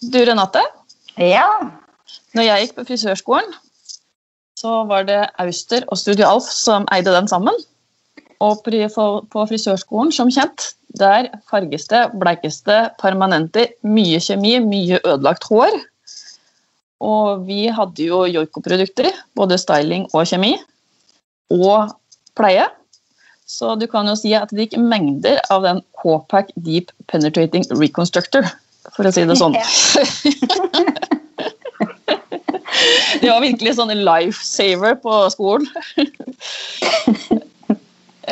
Du, Renate. Ja. Når jeg gikk på frisørskolen, så var det Auster og Studio Alf som eide den sammen. Og på frisørskolen, som kjent, der farges det, bleikes det, permanenter, mye kjemi, mye ødelagt hår. Og vi hadde jo Joiko-produkter, både styling og kjemi. Og pleie. Så du kan jo si at det gikk mengder av den K-Pack Deep Penetrating Reconstructor, for å si det sånn. det var virkelig sånn lifesaver på skolen.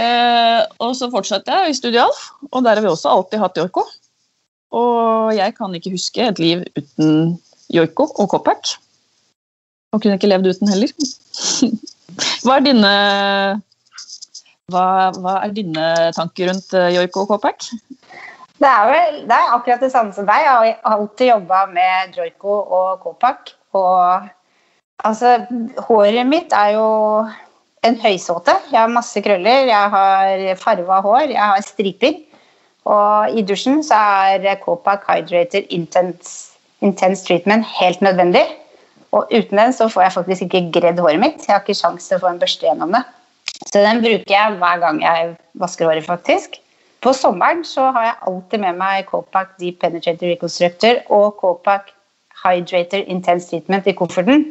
eh, og så fortsatte jeg i Studialf, og der har vi også alltid hatt joiko. Og jeg kan ikke huske et liv uten joiko og Copac. Og kunne ikke levd uten heller. hva, er dine, hva, hva er dine tanker rundt eh, joiko og Copac? Det er, vel, det er akkurat det samme som deg. Jeg har alltid jobba med joiko og Copac. Og altså, håret mitt er jo en høysåte. Jeg har masse krøller, jeg har farva hår, jeg har striper. Og i dusjen så er Copac Hydrator Intense, intense Treatment helt nødvendig. Og uten den så får jeg faktisk ikke gredd håret mitt. Jeg har ikke sjanse til å få en børste gjennom det. Så den bruker jeg hver gang jeg vasker håret, faktisk. På sommeren så har jeg alltid med meg Copac Deep Penetrator Reconstructor og Copac Hydrator Intense Treatment i kofferten.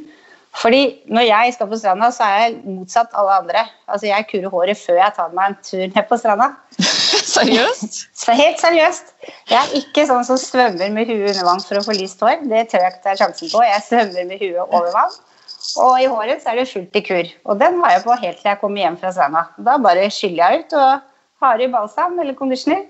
Fordi når jeg skal på stranda, så er jeg motsatt alle andre. Altså Jeg kurer håret før jeg tar meg en tur ned på stranda. seriøst? Så helt seriøst. Jeg er ikke sånn som svømmer med huet under vann for å få lyst hår. Det tør jeg ikke ta sjansen på. Jeg svømmer med huet over vann. Og i håret så er det fullt i kur. Og den har jeg på helt til jeg kommer hjem fra stranda. Da bare skyller jeg ut og har i balsam eller conditioner.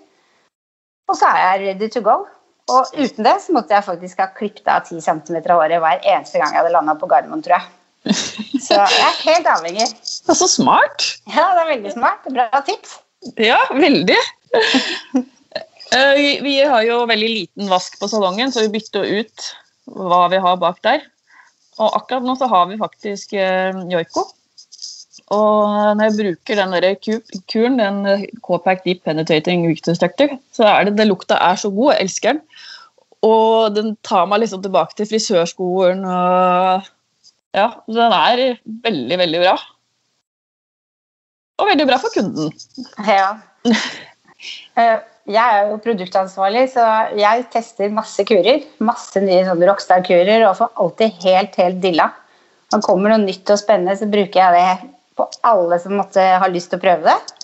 Og så er jeg ready to go. Og uten det så måtte jeg faktisk ha klippet av 10 cm av håret hver eneste gang jeg hadde landa på Gardermoen, tror jeg. Så jeg er helt avhengig. Det er så smart. Ja, det er veldig smart. Bra tips. Ja, veldig. Eh, vi har jo veldig liten vask på salongen, så vi bytter ut hva vi har bak der. Og akkurat nå så har vi faktisk eh, joiko. Og når jeg bruker den der kuren, den K-Pack Deep Penetrating Reconstructor, så er det, det lukta er så god. Jeg elsker den. Og den tar meg liksom tilbake til frisørskolen. og Ja, den er veldig, veldig bra. Og veldig bra for kunden. Ja. Eh, jeg er jo produktansvarlig, så jeg tester masse kurer. Masse nye sånne Rockstar-kurer og får alltid helt, helt dilla. Når det kommer noe nytt og spennende, så bruker jeg det på alle som måtte ha lyst til å prøve det.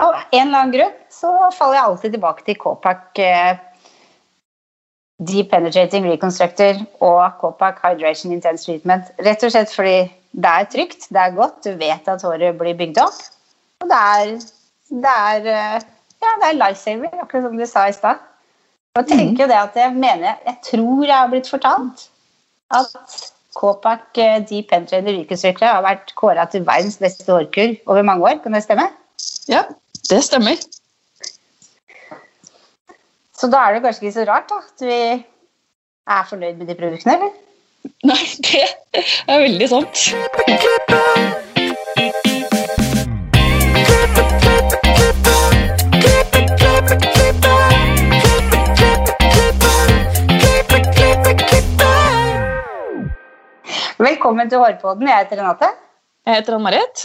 Av en eller annen grunn så faller jeg alltid tilbake til K-Pack eh, Deep Penetrating Reconstructor og K-Pack Hydration Intense Treatment. Rett og slett fordi det er trygt, det er godt, du vet at håret blir bygd opp. Og det er, det er, eh, ja, det er lifesaver, akkurat som du sa i stad. Og jeg tenker jo det at jeg mener Jeg tror jeg har blitt fortalt at K-Pack eh, Deep Penetrated Reconstructor har vært kåra til verdens beste hårkur over mange år. Kan det stemme? Ja, det stemmer. Så da er det kanskje ikke så rart da, at vi er fornøyd med de produktene, eller? Nei, det er veldig sant. Velkommen til Hårpodden. Jeg heter Renate. Jeg heter Ann-Marit.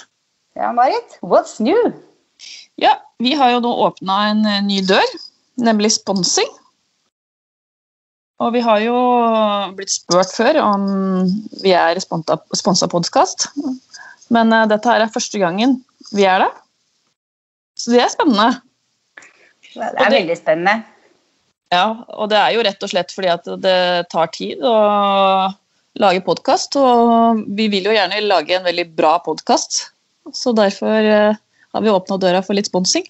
Ja, Marit. What's new? Ja, vi har jo nå åpna en eh, ny dør, nemlig sponsing. Og vi har jo blitt spurt før om vi er sponsa podkast. Men uh, dette her er første gangen vi er det. Så det er spennende. Det er det, veldig spennende. Ja, og det er jo rett og slett fordi at det tar tid å lage podkast. Og vi vil jo gjerne lage en veldig bra podkast. Så derfor uh, har vi åpna døra for litt sponsing.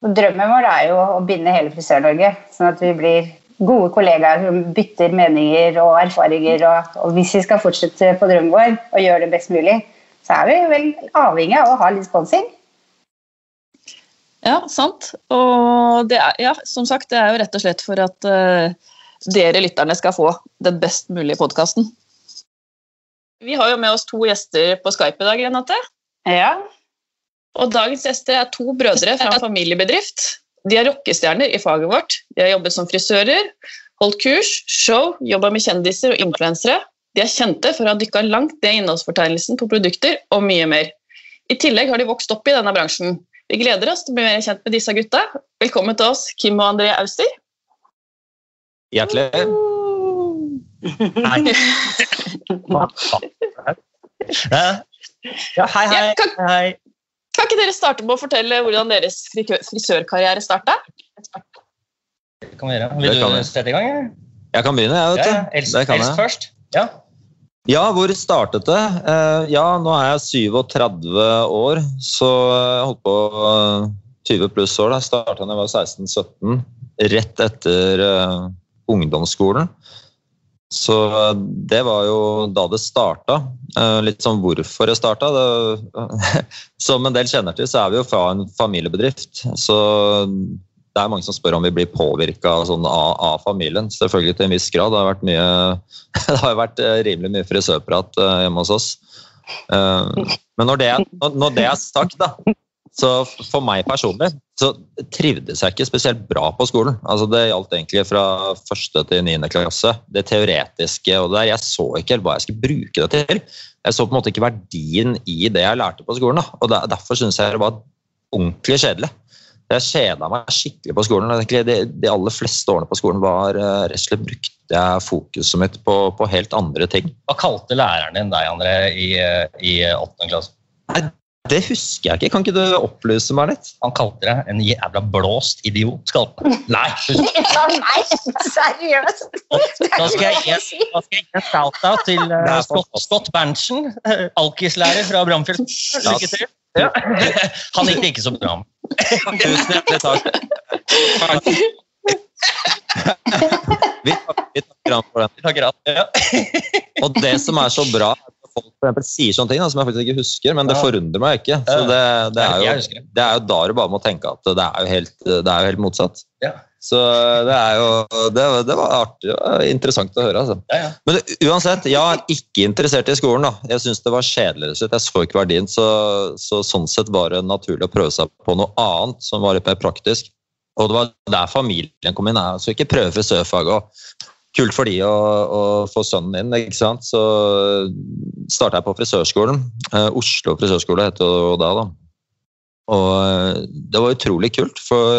Drømmen vår er jo å binde hele Frisør-Norge, sånn at vi blir gode kollegaer som bytter meninger og erfaringer. Og, og, hvis vi skal fortsette på drømmen vår og gjøre det best mulig, så er vi vel avhengig av å ha litt sponsing. Ja, sant. Og det er, ja, som sagt, det er jo rett og slett for at uh, dere lytterne skal få den best mulige podkasten. Vi har jo med oss to gjester på Skype i dag, Renate. Ja. Og dagens gjester er to brødre fra en familiebedrift. De er rockestjerner i faget vårt. De har jobbet som frisører, holdt kurs, show, jobba med kjendiser og influensere. De er kjente for å ha dykka langt ned i innholdsfortegnelsen på produkter og mye mer. I tillegg har de vokst opp i denne bransjen. Vi gleder oss til å bli mer kjent med disse gutta. Velkommen til oss, Kim og André Auster. Hjertelig. Hei. Ja, hei, hei. Ja, kan- hei. Kan ikke dere starte med å fortelle hvordan deres frisørkarriere starta? Kan vi gjøre. Vil du vi. sette i gang? eller? Jeg kan begynne, jeg, Ja, vet ja. du. Det kan jeg. først. Ja. Ja, hvor startet det? Eh, ja, nå er jeg 37 år, så jeg holdt på eh, 20 pluss år. da. Starta da jeg var 16-17, rett etter eh, ungdomsskolen. Så eh, det var jo da det starta. Eh, litt sånn hvorfor det starta. Som en del kjenner til, så er vi jo fra en familiebedrift. Så det er mange som spør om vi blir påvirka sånn, av, av familien. Selvfølgelig til en viss grad. Det har vært, mye, det har vært eh, rimelig mye frisørprat hjemme hos oss. Men når det, når det er sagt, da, så for meg personlig så trivdes jeg ikke spesielt bra på skolen. Altså Det gjaldt egentlig fra første til niende klasse. Det teoretiske og det der. Jeg så ikke helt hva jeg skulle bruke det til. Jeg så på en måte ikke verdien i det jeg lærte på skolen. Da. Og Derfor syns jeg det var ordentlig kjedelig. Jeg kjeda meg skikkelig på skolen. De, de aller fleste årene på skolen var eh, rett og slett brukte jeg fokuset mitt på, på helt andre ting. Hva kalte læreren din deg, André, i, eh, i åttende klasse? Det husker jeg ikke. Kan ikke du opplyse meg litt? Han kalte deg en jævla blåst idiot. Kalte han. Nei, Ja, nei, seriøst! da skal jeg gi en- shout-out til er Scott, Scott Berntsen, eh, alkislærer fra Bramfjell. Lykke til. Ja. Han gikk det ikke så bra med. Tusen hjertelig takk. Vi, vi takker han for den. Vi takker han. Ja. Og det som er så bra, folk for eksempel sier sånne ting da, som jeg faktisk ikke husker, men det forundrer meg ikke. Så det, det, er jo, det. er jo da du bare må tenke at det er jo helt, det er jo helt motsatt. Ja. Så det er jo Det, det var artig og interessant å høre. altså. Ja, ja. Men uansett, jeg er ikke interessert i skolen. da. Jeg syns det var kjedelig. Jeg så ikke verdien, så, så sånn sett var det naturlig å prøve seg på noe annet som var litt mer praktisk. Og det var der familien kom inn. Jeg skulle ikke prøve frisørfaget. Kult for de å, å få sønnen min, ikke sant. Så starta jeg på frisørskolen. Eh, Oslo frisørskole heter det da. da. Og eh, det var utrolig kult, for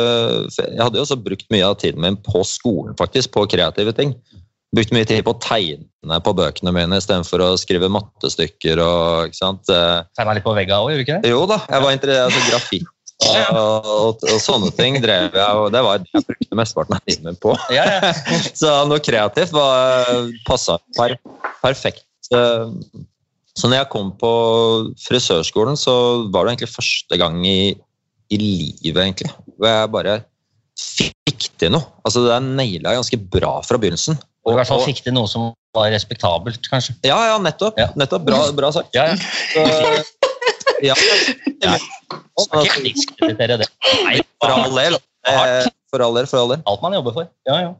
jeg hadde jo også brukt mye av tiden min på skolen, faktisk, på kreative ting. Brukt mye tid på å tegne på bøkene mine istedenfor å skrive mattestykker og ikke sant. Eh, Tegna litt på vegga òg, gjorde du ikke det? Jo da, jeg var interessert altså grafikk og, og, og sånne ting drev jeg, og det var det jeg brukte mesteparten av tiden min på. Ja, ja. Så noe kreativt var passa per, perfekt. Så når jeg kom på frisørskolen, så var det egentlig første gang i, i livet egentlig, hvor jeg bare fikk til noe. Altså Det naila jeg ganske bra fra begynnelsen. Og i hvert fall fikk til noe som var respektabelt, kanskje. ja, ja, nettopp. Nettopp bra, bra sagt. Ja, ja. Så, ja, ja. Det er det. Nei, For all del. Eh, For all del, for all del. Alt man jobber for. Ja, ja.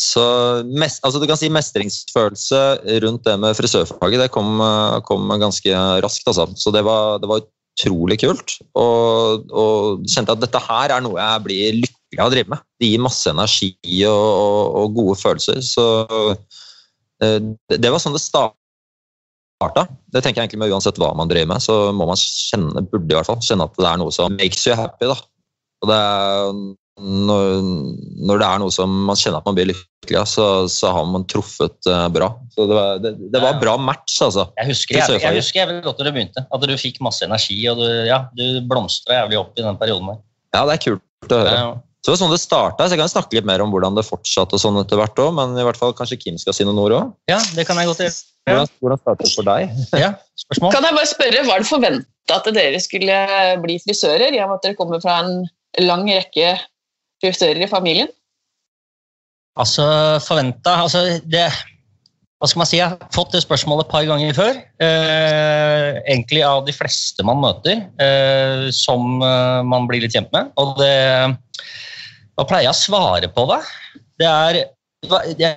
Så mest, altså du kan si mestringsfølelse rundt det med frisørfaget det kom, eh, kom ganske raskt. Altså. Så det var, det var utrolig kult. Og, og kjente at dette her er noe jeg blir lykkelig av å drive med. Det gir masse energi og, og, og gode følelser. Så eh, det, var sånn det starta. Det tenker jeg egentlig med uansett hva man driver med, så må man kjenne, burde i hvert fall kjenne at det er noe som makes you happy. da. Og det er, når, når det er noe som man kjenner at man blir lykkelig av, så, så har man truffet uh, bra. Så det var, det, det var bra match, altså. Jeg husker jeg, jeg husker jævlig godt da du begynte. At du fikk masse energi, og du, ja, du blomstra jævlig opp i den perioden der. Ja, det er kult å høre. Ja, Ja, Så det var sånn det starta. Så jeg kan snakke litt mer om hvordan det fortsatte og sånn etter hvert òg, men i hvert fall kanskje Kim skal si noen ord òg. ja, det kan jeg godt gjøre. Hvordan, hvordan startet det for deg? Ja, spørsmål? Kan jeg bare spørre, Var det forventa at dere skulle bli frisører, i og med at dere kommer fra en lang rekke frisører i familien? Altså, forventa altså det, Hva skal man si? Jeg har fått det spørsmålet et par ganger før. Eh, egentlig av de fleste man møter, eh, som eh, man blir litt kjent med. Og det Hva pleier jeg å svare på det? Det er jeg,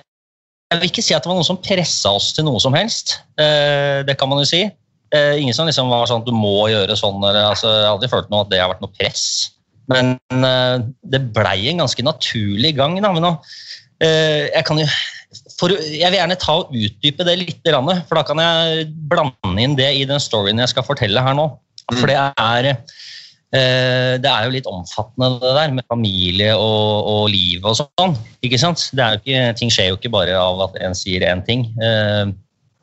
vil ikke si at det var noen som pressa oss til noe som helst. Eh, det kan man jo si. Eh, ingen som liksom var sånn at du må gjøre sånn. Eller, altså, jeg har aldri følt noe at det har vært noe press. Men eh, det blei en ganske naturlig gang. Da. Men nå, jeg kan jo for, jeg vil gjerne ta og utdype det litt, for da kan jeg blande inn det i den storyen jeg skal fortelle her nå. For det er, det er jo litt omfattende, det der med familie og, og liv og sånn. ikke sant? Ikke, ting skjer jo ikke bare av at en sier én ting. Eh,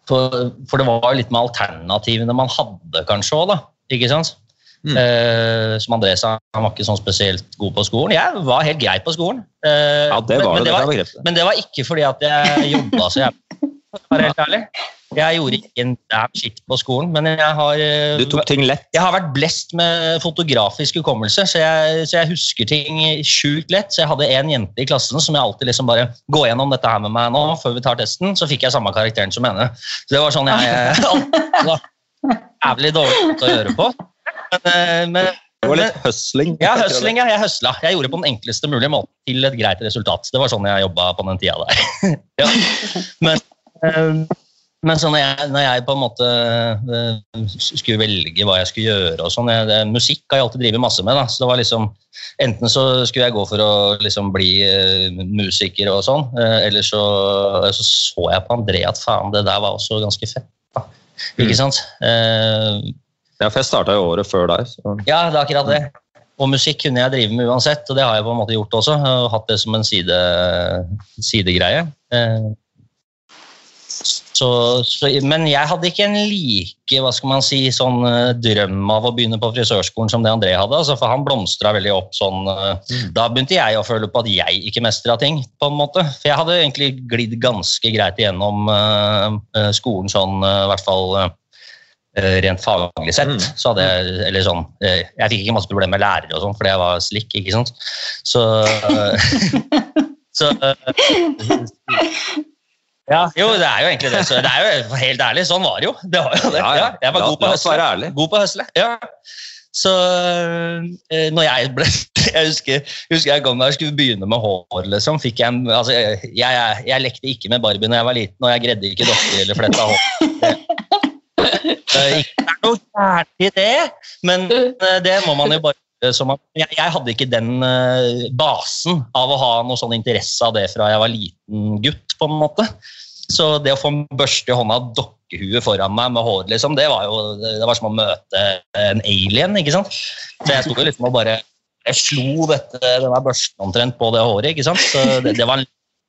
for, for, det var jo litt med alternativene man hadde kanskje òg, da. ikke sant? Mm. Uh, som André sa, han var ikke sånn spesielt god på skolen. Jeg var helt grei på skolen. Ja, det var men, men, det, var, men det var ikke fordi at jeg jobba så jævlig. For helt ærlig. Jeg gjorde ikke en damn shit på skolen, men jeg har uh, Du tok ting lett? Jeg har vært blest med fotografisk hukommelse, så jeg, så jeg husker ting sjukt lett. Så jeg hadde en jente i klassen som jeg alltid liksom bare Gå gjennom dette her med meg nå før vi tar testen, så fikk jeg samme karakteren som henne. Så det var sånn jeg var Jævlig dårlig å gjøre på. Men, eh, men, det var litt høsling? Ja, høsling, ja, jeg høsla. Jeg gjorde det på den enkleste mulige måten til et greit resultat. Det var sånn jeg jobba på den tida der. ja. Men, eh, men så når jeg, når jeg, på en måte eh, skulle velge hva jeg skulle gjøre og sånn Musikk har jeg alltid drevet masse med. da, så det var liksom Enten så skulle jeg gå for å liksom bli musiker og sånn, eller så, så, så jeg på André at faen, det der var også ganske fett. da, Ikke mm. sant? Ja, for jeg starta jo året før deg. Så. Ja, det er akkurat det. Og musikk kunne jeg drive med uansett, og det har jeg på en måte gjort også. og hatt det som en side, sidegreie. Eh, så, så, men jeg hadde ikke en like hva skal man si, sånn uh, drøm av å begynne på frisørskolen som det André hadde. Altså, for Han blomstra veldig opp sånn uh, mm. Da begynte jeg å føle på at jeg ikke mestra ting. på en måte. For jeg hadde egentlig glidd ganske greit igjennom uh, skolen sånn, i hvert fall uh, rent faglig sett. Mm. Så hadde jeg, eller sånn, eh, jeg fikk ikke masse problemer med lærere og sånn, fordi jeg var slik. ikke sant? Så, så ja, jo, det er jo egentlig det. Så det er jo helt ærlig, sånn var det jo. Det var jo det. Ja, jeg var god på å høsle. God på høsle. Ja. Så eh, når jeg ble Jeg husker, husker jeg kom da jeg skulle begynne med hår, liksom. fikk jeg, altså, jeg, jeg, jeg lekte ikke med Barbie når jeg var liten, og jeg greide ikke dokker eller fletta hår. Ikke er noe gærent i det, men eh, det må man jo bare man, jeg, jeg, hadde ikke den uh, basen av å ha noe sånn interesse av det fra jeg var liten gutt. på en måte. Så det å få børste i hånda og dokkehue foran meg med hår, liksom, det var jo det var som å møte en alien. ikke sant? Så jeg sto jo liksom og bare jeg slo dette, denne børsten omtrent på det håret. ikke sant? Så det, det var,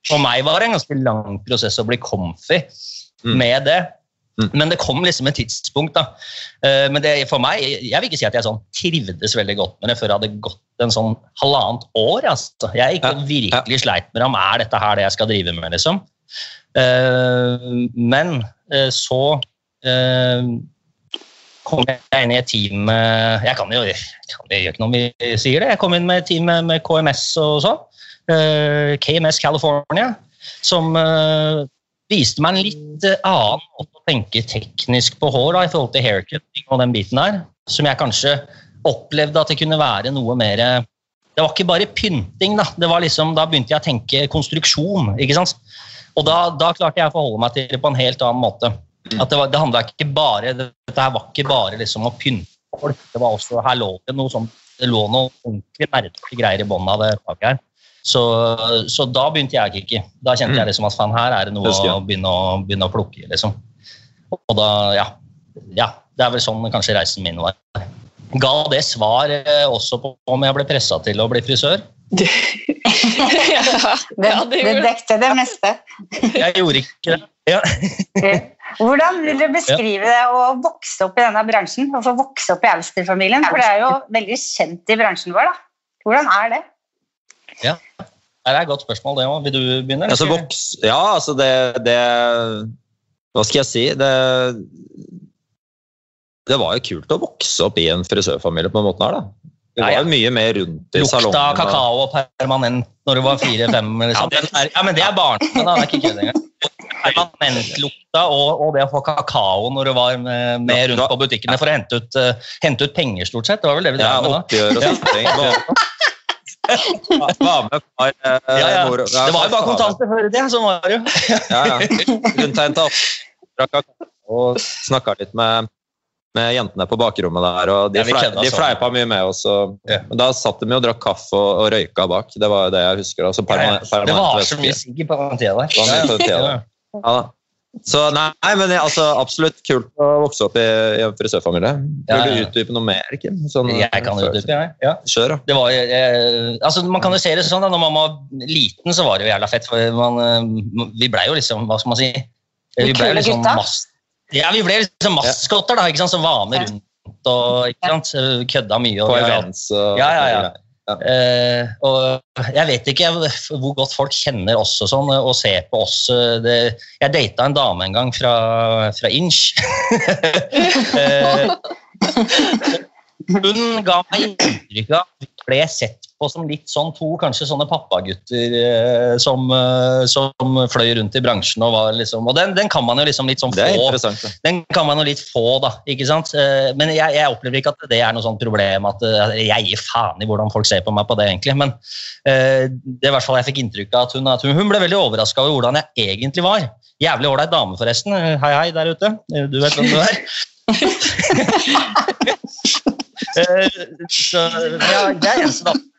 for meg var det en ganske lang prosess å bli comfy mm. med det. Mm. Men det kom liksom et tidspunkt. da. Eh, men det, for meg, jeg vil ikke si at jeg sånn trivdes veldig godt med det før jeg hadde gått en sånn halvannet år. altså. Jeg ikke ja, virkelig ja. sleit med om er dette her det jeg skal drive med. liksom. Eh, men eh, så kom jeg inn i et team Jeg kan jo jeg kan gjøre ikke noe vi sier det. Jeg kom inn med et team med, KMS og sånn. KMS California. Som viste meg en litt eh, annen måte å tenke teknisk på hår da, i forhold til haircutting og den biten der, som jeg kanskje opplevde at det kunne være noe mer Det var ikke bare pynting, da. Det var liksom, da begynte jeg å tenke konstruksjon. ikke sant? Og da, da klarte jeg å forholde meg til det på en helt annen måte. At Det, var, det handla ikke bare Dette her var ikke bare liksom å pynte folk. Det var også, her lå det noe sånt, det lå noe ordentlig nerdete greier i bunnen av det taket her. Så, så, da begynte jeg å kikke. Da kjente jeg mm. liksom at fan, her er det noe å begynne, å begynne, å plukke i. liksom. Og da, ja, ja. Det er vel sånn kanskje reisen min var. Ga det svar eh, også på om jeg ble pressa til å bli frisør? ja, det, det dekte det meste. jeg gjorde ikke det. Ja. Hvordan vil du beskrive det å vokse opp i denne bransjen? Og få vokse opp i Auster-familien? For det er jo veldig kjent i bransjen vår. da. Hvordan er det? Ja, det er et godt spørsmål, det òg. Vil du begynne? Altså, voks, ja, altså det, det, Hva skal jeg si? Det, det var jo kult å vokse opp i en frisørfamilie på den måten her, da. Det var mye mer rundt i salongen. Lukta kakao permanent når du var fire-fem. Liksom. Ja, ja, men det er barnet da. Det er ikke kødd engang. Permanentlukta og, og det å få kakao når du var med, med rundt på butikkene for å hente ut, uh, hente ut penger, stort sett. Det var vel det vi drev med da. Oppgjør og ting. var med far. Eh, ja, ja. Det var jo bare kontanter før i tida, sånn var det jo. ja, ja. Rundt og snakka litt med med jentene på bakrommet der. og De, Ja, vi de sånn. fleipa mye med oss. Og, Ja. Men da satt de jo og drakk kaffe og, og røyka bak. Det var jo det jeg husker. Altså, permanent, Det var så mye sigg på den tida der. Det var mye på den tida. Ja. Så nei, men det, altså, absolutt kult å vokse opp i, i en frisørfamilie. Ja, Vil du ja. utdype noe mer, Kim? Sånn, Jeg kan utdype, jeg. Ja. Kjør, da. Det var, eh, altså man kan jo se det sånn da, når man var liten, så var det jo jævla fett. For man, eh, vi blei jo liksom, hva skal man si Vi ble jo liksom gutta. Ja, vi ble liksom maskotter, da, ikke sant, som var med rundt og ikke sant, kødda mye. Og, og Ja, ja, ja. Eh, og jeg vet ikke hvor godt folk kjenner oss og sånn, og ser på oss. Det, jeg data en dame en gang fra, fra Inch. uh, hun ga meg inntrykk av at vi ble sett på som litt sånn to kanskje sånne pappagutter eh, som, eh, som fløy rundt i bransjen. Og, var liksom, og den, den kan man jo liksom litt sånn få den kan man jo litt få, da. ikke sant? Eh, Men jeg, jeg opplever ikke at det er noe sånt problem. at eh, Jeg gir faen i hvordan folk ser på meg på det, egentlig. Men eh, det er i hvert fall jeg fikk inntrykk av at hun, at hun, hun ble veldig overraska over hvordan jeg egentlig var. Jævlig ålreit dame, forresten. Eh, Hei, hei der ute. Du vet hvem du er. Så, ja, det er eneste dame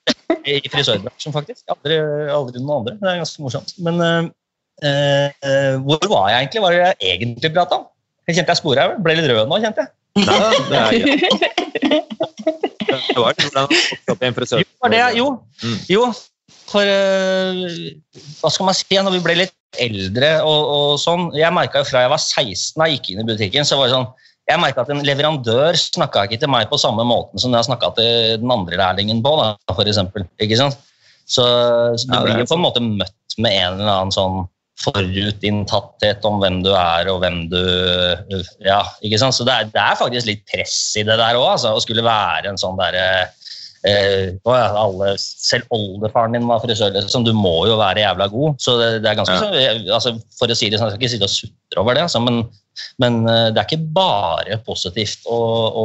i frisørbransjen, faktisk. Aldri, aldri noen andre. Det er ganske morsomt. Men uh, uh, hvor var jeg egentlig? Hva var det jeg egentlig prata om? Jeg kjente jeg spora. Ble litt rød nå, kjente jeg. Nei, det er greit. Det var frisør. Jo, var det, jo. Mm. jo. For uh, hva skal man si, når vi ble litt eldre og, og sånn Jeg merka jo fra jeg var 16 da jeg gikk inn i butikken, så var det sånn jeg merka at En leverandør snakka ikke til meg på samme måten som jeg snakka til den andre lærlingen på. Da, for eksempel, ikke sant? Så, så du Ja, blir jo på en måte møtt med en eller annen sånn forutinntatthet om hvem du er og hvem du Ja, ikke sant? Så det er, det er faktisk litt press i det der òg, altså, å skulle være en sånn derre Eh, alle, selv oldefaren din var frisør. Liksom. Du må jo være jævla god. Så det, det er ganske Ja. så, altså, For å si det sånn, jeg skal ikke sitte og sutre over det, altså, men, men eh, det er ikke bare positivt å, å,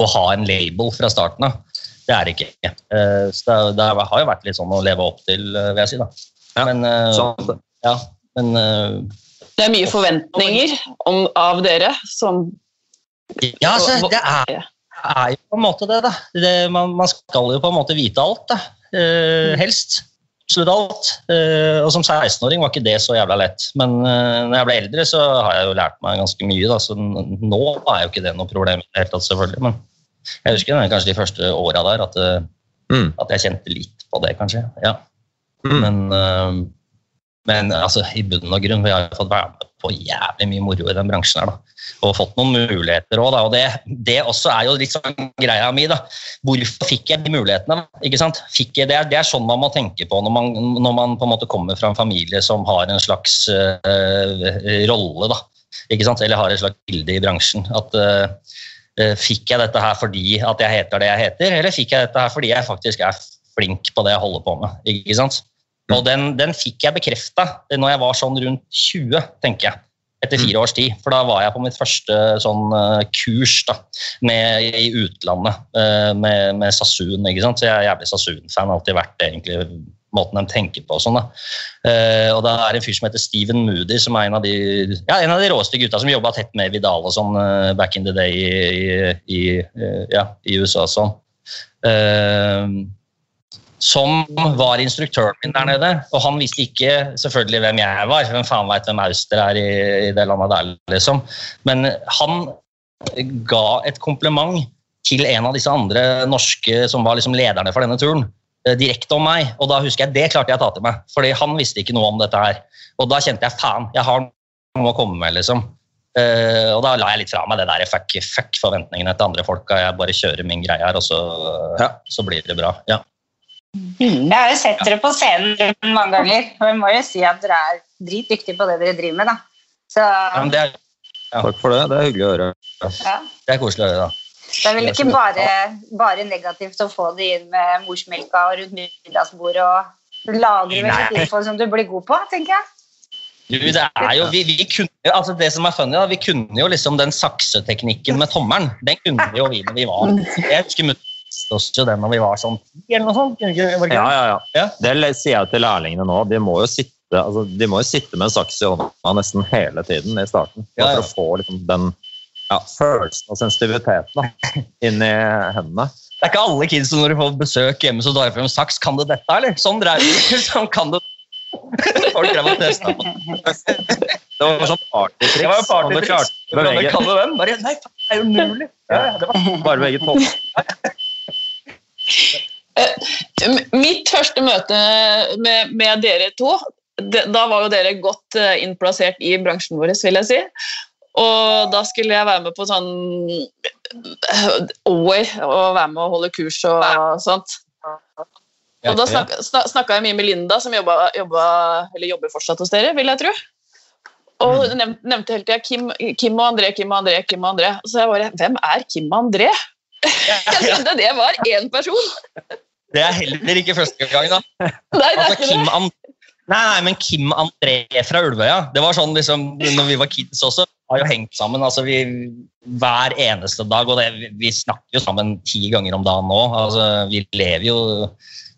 å ha en label fra starten av. Det er det ikke. Eh, så det, det har jo vært litt sånn å leve opp til, eh, vil jeg si. da. Ja, Men, eh, ja, men eh, Det er mye forventninger om, av dere som Ja, altså, det er, er jo på en måte det, da. Det, man, man skal jo på en måte vite alt, da. Eh, helst. Absolutt alt. Eh, og som 16-åring var ikke det så jævla lett. Men eh, når jeg ble eldre, så har jeg jo lært meg ganske mye, da. Så nå er jo ikke det noe problem i det hele tatt, selvfølgelig. Men jeg husker det, kanskje de første åra der at, eh, Mm. at jeg kjente litt på det, kanskje. Ja. Mm. Men, eh, men altså, i bunn og grunn, vi har fått være med på jævlig mye moro i den bransjen her, da. Og fått noen muligheter òg, da. Og det, det også er jo litt sånn greia mi, da. Hvorfor fikk jeg de mulighetene? Ikke sant? Jeg det, det er sånn man må tenke på når man, når man på en måte kommer fra en familie som har en slags uh, rolle, da. Ikke sant? Eller har et slags bilde i bransjen. At eh, fikk jeg dette her fordi at jeg heter det jeg heter, eller fikk jeg dette her fordi jeg faktisk er flink på det jeg holder på med? Ikke sant? Og den, den fikk jeg bekrefta når jeg var sånn rundt 20, tenker jeg. Etter fire års tid. For da var jeg på mitt første sånn eh, kurs da, med, i utlandet eh, med, med Sassoon. ikke sant? Så jeg er jævlig Sassoon-fan. Alltid vært det, egentlig måten de tenker på. og sånn da. Eh, og da er det en fyr som heter Steven Moody, som er en av de, ja, en av de råeste gutta som jobba tett med Vidal og sånn back in the day i, i, i, ja, i USA. og sånn. Som var instruktøren min der nede. Og han visste ikke selvfølgelig hvem jeg var. Hvem faen veit hvem Auster er i, i det landet der, liksom. Men han ga et kompliment til en av disse andre norske som var liksom lederne for denne turen. eh, Direkte om meg, og da husker jeg det klarte jeg å ta til meg. Fordi han visste ikke noe om dette her. Og da kjente jeg faen, jeg har noe å komme med, liksom. Uh, og da la jeg litt fra meg det der fuck, fuck forventningene til andre folka. Jeg bare kjører min greie her, og så, Ja. så blir det bra. Ja. Jeg har jo sett dere på scenen mange ganger, og jeg må jo si at dere er dritdyktige på det dere driver med. da. Så Ja, men det, er, Takk for det. Det er hyggelig å høre. ja. det er koselig å høre, da. det er vel ikke bare, bare negativt å få det inn med morsmelka og rundt middagsbordet og lagre med Nei. info som du blir god på, tenker jeg. Du, det er jo, vi, vi kunne, altså det som er funny, da, vi kunne jo liksom den sakseteknikken med tommelen. Den kunne jo vi når vi var Jeg husker vi viste oss jo den når vi var sånn ti eller noe sånt. Var det ikke? Ja, ja, ja. Det sier jeg til lærlingene nå. De må jo sitte, altså, de må jo sitte med en saks i hånda nesten hele tiden i starten. For å få liksom, den ja, følelsen og sensitiviteten da, inn i hendene. Det er ikke alle kids som når de får besøk hjemme, så drar de frem saks. Kan du dette, eller? Sånn dreier det sånn, kan du Folk drev og testa på. Det var sånn partytriks. Det var partytriks. kan du den? Bare, nei, det er umulig. Ja, ja, det var Bare begge tommelen. M- Mitt første møte med, med dere to, da var jo dere godt eh, innplassert i bransjen vår, vil jeg si. Og da skulle jeg være med på sånn eh, og være med og holde kurs og sånt. Og da snakka, jeg mye med Linda, som jobba, jobba, eller jobber fortsatt hos dere, vil jeg tro. Og nevnte hele tida Kim, Kim og André, Kim og André, Kim og André. Så jeg bare Hvem er Kim og André? Jeg trodde det var én person. Det er heller ikke første gang, da. Nei, det er Altså, ikke det. Nei, nei, men Kim André fra Ulvøya. Det var sånn liksom, når vi var kids også. Vi Har jo hengt sammen altså vi, hver eneste dag. Og det, vi snakker jo sammen ti ganger om dagen nå. Altså, vi lever jo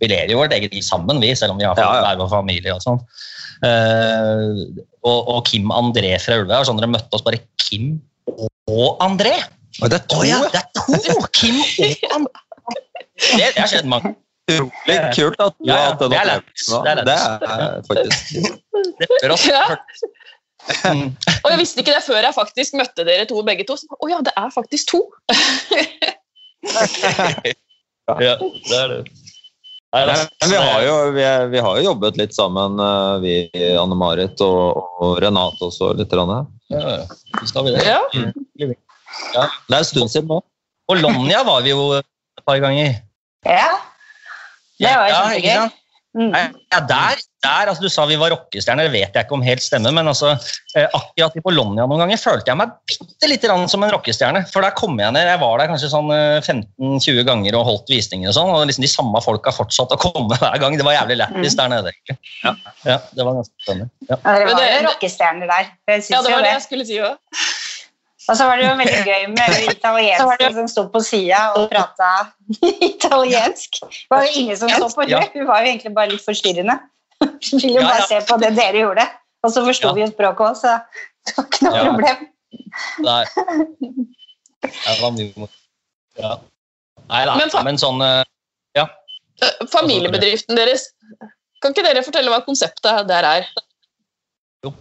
vi lever jo vårt eget liv sammen, vi, selv om vi har Ja, ja. hver vår familie. og sånn. Uh, og, og Kim André fra Ulvøya. Sånn dere møtte oss bare Kim og André. Og det er Å to, Oh, ja. det er to! Kim André. Det, har skjedd mange Utrolig kult at du Ja, har ja, hatt den det opplevelsen. Det er er faktisk Det bør også Ja. Mm. Og jeg visste ikke det før jeg faktisk møtte dere to begge to. Så, oh, ja, det er faktisk to! Ja, det er det. Nei, men vi har, jo, vi, er- vi har jo jobbet litt sammen, eh, vi Anne-Marit og, og Renate også. litt. grann. Ja, ja. Så skal vi det. Ja. Det er en stund siden nå. Og Lonja var vi jo et par ganger. Ja, det var Ja, kjempegøy. Mm. Ja, der, der, altså Du sa vi var rockestjerner, det vet jeg ikke om helt stemmer, men altså, eh, akkurat i Bologna noen ganger følte jeg meg bitte lite grann som en rockestjerne. For der kom jeg ned, jeg var der kanskje sånn eh, 15-20 ganger og holdt visninger og sånn, og liksom de samme folka fortsatte å komme hver gang. Det var jævlig lættis der nede. Ja, ja, det var ganske spennende. Ja. Ja, dere var jo rockestjerner der. Det Ja, det var det det. jeg skulle si òg. Og så var det jo veldig gøy med italienske som sto på sida og prata italiensk. Det var jo ingen som så på det. Hun var jo egentlig bare litt forstyrrende. Hun ville jo bare se på det dere gjorde. Og så forsto vi jo språket òg, så det var ikke noe problem. Nei. Ja. Nei da, Men men sånn eh, Ja. Eh, Familiebedriften deres, kan ikke dere fortelle hva konseptet der er? Jo.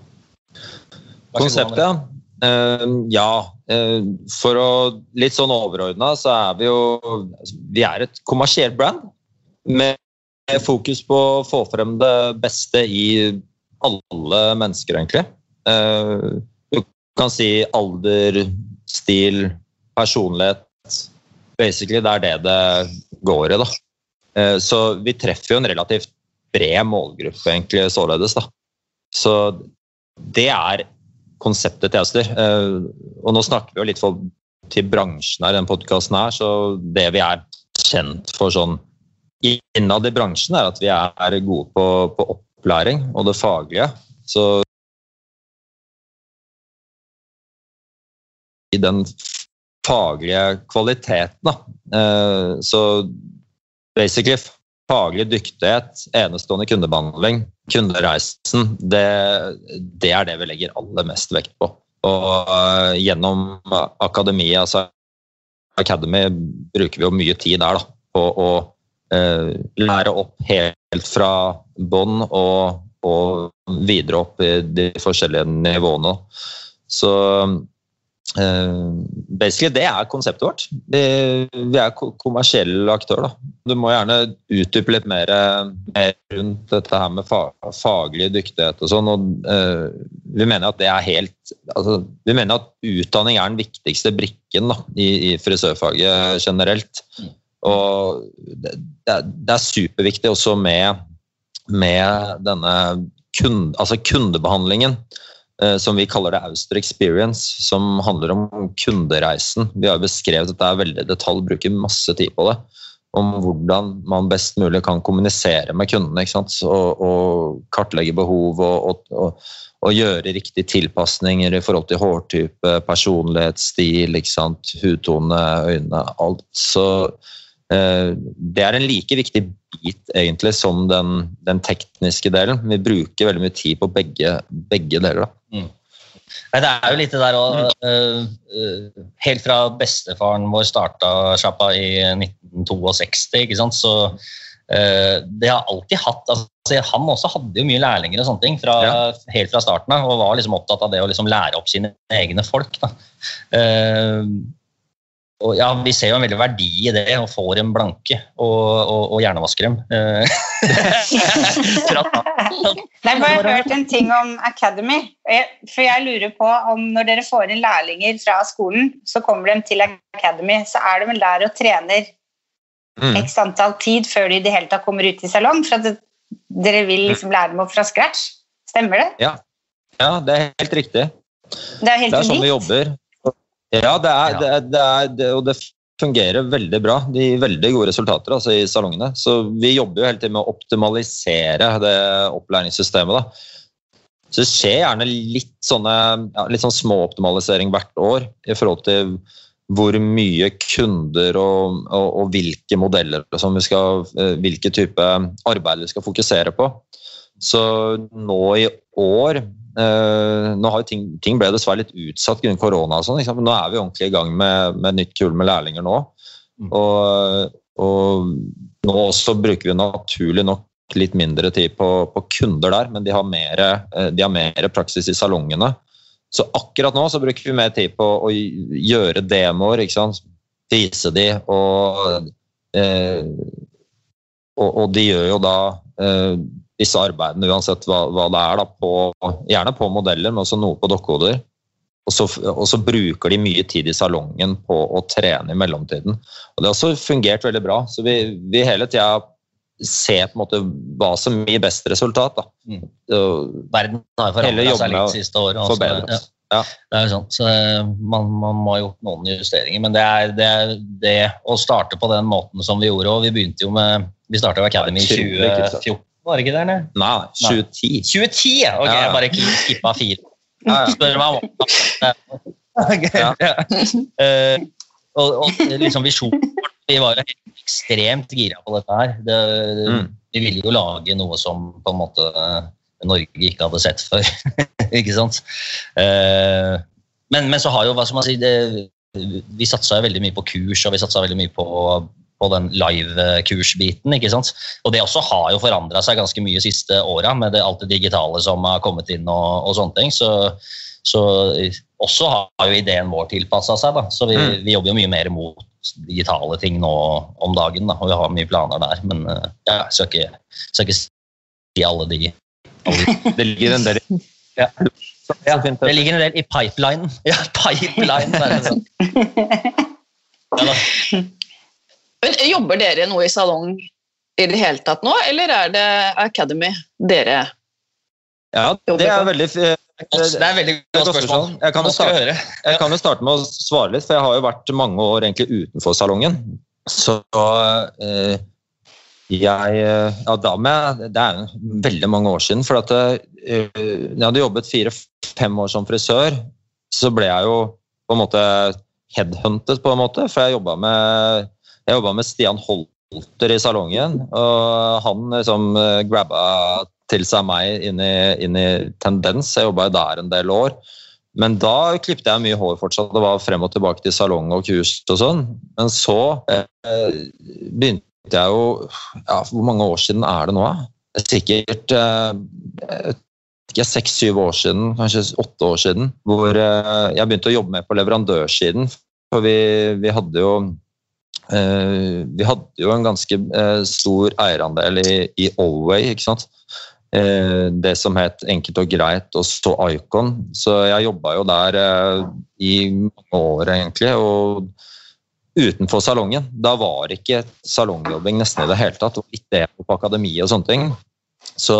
Konseptet, Eh, ja. eh, for å Litt sånn overordna så er vi jo Vi er et kommersielt brand med fokus på å få frem det beste i alle mennesker, egentlig. Eh, du kan si alder, stil, personlighet. Basically, det er det det går i, da. Så vi treffer jo en relativt bred målgruppe, egentlig, således, da. Så det er konseptet til Ester. Eh, og nå snakker vi jo litt for, til bransjen her den podkasten her, så det vi er kjent for sånn innad i bransjen, er at vi er gode på, på opplæring og det faglige. Så i den faglige kvaliteten, da. Eh, så basically faglig dyktighet, enestående kundebehandling, kundereisen, det, det er det vi legger aller mest vekt på. Og øh, gjennom akademiet, altså Academy, bruker vi jo mye tid der da, på å eh, lære opp helt fra bånn og, og videre opp i de forskjellige nivåene. Så basically det er konseptet vårt. Vi, er kommersiell aktører. da. Du må gjerne utdype litt mer, mer rundt dette her med fa faglig dyktighet og sånn. og uh, Vi mener at det er helt altså, Vi mener at utdanning er den viktigste brikken da, i, i frisørfaget generelt. Og det, det, er, er superviktig også med, med denne kund, altså kundebehandlingen eh, som vi kaller det Auster Experience, som handler om kundereisen. Vi har beskrevet dette er veldig i detalj, bruker masse tid på det. Om hvordan man best mulig kan kommunisere med kundene. Og, og kartlegge behov og, og, og, gjøre riktige tilpasninger i forhold til hårtype, personlighet, stil, hudtone, øyne, alt. Så eh, det er en like viktig bit egentlig som den, den tekniske delen. Vi bruker veldig mye tid på begge, begge deler. Nei, det er jo litt det der òg. uh, Helt fra bestefaren vår starta sjappa i 1962, ikke sant, så uh, det har alltid hatt altså, Han også hadde jo mye lærlinger og sånne ting fra, ja. helt fra starten av, og var liksom opptatt av det å liksom lære opp sine egne folk. da. Uh, og ja, Vi ser jo en veldig verdi i det, og får dem blanke og, og, og hjernevasker dem. Eh, Nei, jeg har hørt en ting om Academy. For jeg lurer på om når dere får inn lærlinger fra skolen, så kommer de til Academy, så er de vel der og trener mm. x antall tid før de i det hele tatt kommer ut i salong? For at dere vil liksom lære dem opp fra scratch? Stemmer det? Ja, ja det er helt riktig. Det er, helt det er sånn vi jobber. Ja, det er, det, er, det er, det, og det fungerer veldig bra. De gir veldig gode resultater altså, i salongene. Så vi jobber jo hele tiden med å optimalisere det opplæringssystemet. Da. Så det skjer gjerne litt sånne ja, litt sånn småoptimalisering hvert år i forhold til hvor mye kunder og, og, og hvilke modeller som vi skal, eh, hvilke type arbeid vi skal fokusere på. Så nå i år nå har jo ting, ting ble dessverre litt utsatt grunnet korona, og sånn, men nå er vi ordentlig i gang med, med nytt kull med lærlinger nå. Mm. Og, og, nå også bruker vi naturlig nok litt mindre tid på, på kunder der, men de har, mer, eh, de har mer praksis i salongene. Så akkurat nå så bruker vi mer tid på å gjøre demoer, ikke sant? vise de, og, eh, og, og de gjør jo da eh, disse arbeidene, uansett hva, hva det er. Da, på, gjerne på modeller, men også noe på dokkehoder. Og så, og så, bruker de mye tid i salongen på å trene i mellomtiden. Og Det har også fungert veldig bra. Så vi, vi hele tida ser på en måte hva som gir best resultat. Da. Mm. Verden har forandret seg litt siste året. Også, ja. Ja. Det er jo sånn, så man, man, må ha gjort noen justeringer. Men det er, det er, det å starte på den måten som vi gjorde. og Vi begynte jo med, vi starta Academy i 2014. Var ikke der, nei? Nei, 2010. 2010, ja! Ok, jeg bare skippa fire. Spør meg om uh, og, og liksom visjonen Vi var jo ekstremt gira på dette her. Det, mm. Vi ville jo lage noe som på en måte Norge ikke hadde sett før. ikke sant? Uh, men, men, så har jo, hva skal man si det, Vi satsa veldig mye på kurs, og vi satsa veldig mye på på den live-kursbiten. ikke sant? Og det også har jo forandra seg ganske mye de siste åra, med det, alt det digitale som har kommet inn. og, og sånne ting. Så, så, også har jo ideen vår tilpassa seg. da, Så vi, mm. vi, jobber jo mye mer mot digitale ting nå om dagen. da, Og vi har mye planer der. Men eh, ja, jeg skal ikke, skal ikke si alle de, alle de Det ligger en del ja. ja. det ligger en del i pipelinen. Ja, pipeline. Er det sånn. Ja, da. Jobber dere noe i salong i det hele tatt nå, eller er det Academy dere ja, det er veldig det er veldig godt spørsmål. Jeg kan, starte, jeg kan jo starte med å svare litt, for jeg har jo vært mange år egentlig utenfor salongen. Så eh, jeg Ja, da med Det er veldig mange år siden. For at eh, jeg hadde jobbet fire-fem år som frisør, så ble jeg jo på en måte headhuntet, på en måte. For jeg jobba med jeg jobba med Stian Holter i salongen, og han liksom eh, grabba til seg meg inn i, inn i Tendens. Jeg jobba der en del år. Men da klippet jeg mye hår fortsatt. Det var frem og tilbake til salong og kurs og sånn. Men så eh, begynte jeg jo ja, Hvor mange år siden er det nå? Sikkert eh, seks-syv år siden, kanskje åtte år siden, hvor eh, jeg begynte å jobbe med på leverandørsiden. For vi, vi hadde jo vi hadde jo en ganske eh, stor eierandel i, i Allway, ikke sant. Eh, det som het Enkelt og greit, og så Icon. Så jeg jobba jo der i mange år, egentlig. og utenfor salongen. Da var ikke salongjobbing nesten i det hele tatt. og det på akademi og sånne ting. Så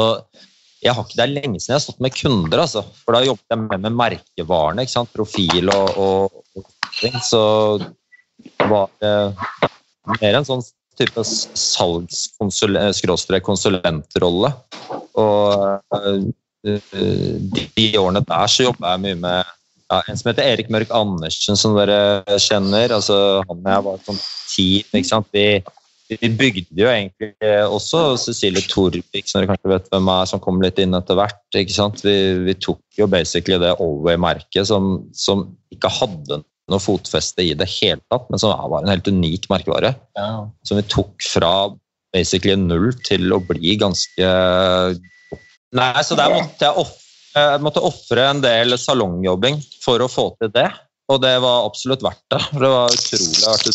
jeg har ikke, Det lenge siden jeg har stått med kunder. altså. For da jobbet jeg med, med merkevarene. ikke sant? Profil og, og, og ting. Så var det mer en sånn type salgskonsulentrolle. Og eh, de årene der så jobba jeg mye med ja, en som heter Erik Mørk Andersen, som dere kjenner. altså Han og jeg var sånn team. ikke sant? Vi, vi bygde jo egentlig også Cecilie Torvik, som dere kanskje vet hvem er, som kom litt inn etter hvert. ikke sant? Vi, vi tok jo basically det Alway-merket som, som, ikke hadde noe fotfeste i det hele tatt, men som var en helt unik merkevare. Ja. Som vi tok fra basically null til å bli ganske Nei, så der måtte jeg jeg måtte ofre en del salongjobbing for å få til det. Og det var absolutt verdt det. Det var utrolig artig.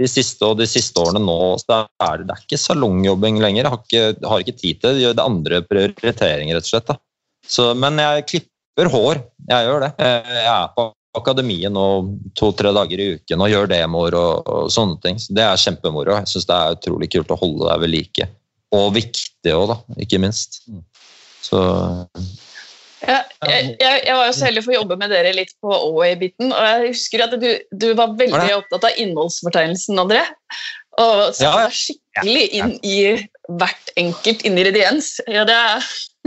de, siste og de siste årene nå så er det, det er ikke salongjobbing lenger. Jeg har ikke, har ikke tid til det. Gjør det andre prioriteringer, rett og slett. Så, men jeg klipper hår. Jeg gjør det. Jeg er på akademiet nå to-tre dager i uken og gjør demoer og, og sånne ting. Så det er kjempemoro. Jeg syns det er utrolig kult å holde deg ved like. Og viktig òg, da. Ikke minst. Så ja, jeg, jeg, var jo så heldig å få jobbe med dere litt på OA-biten. og Jeg husker at du, du var veldig opptatt av innholdsfortegnelsen, André. Og så ja, ja. skikkelig inn i hvert enkelt ingrediens. Ja, det,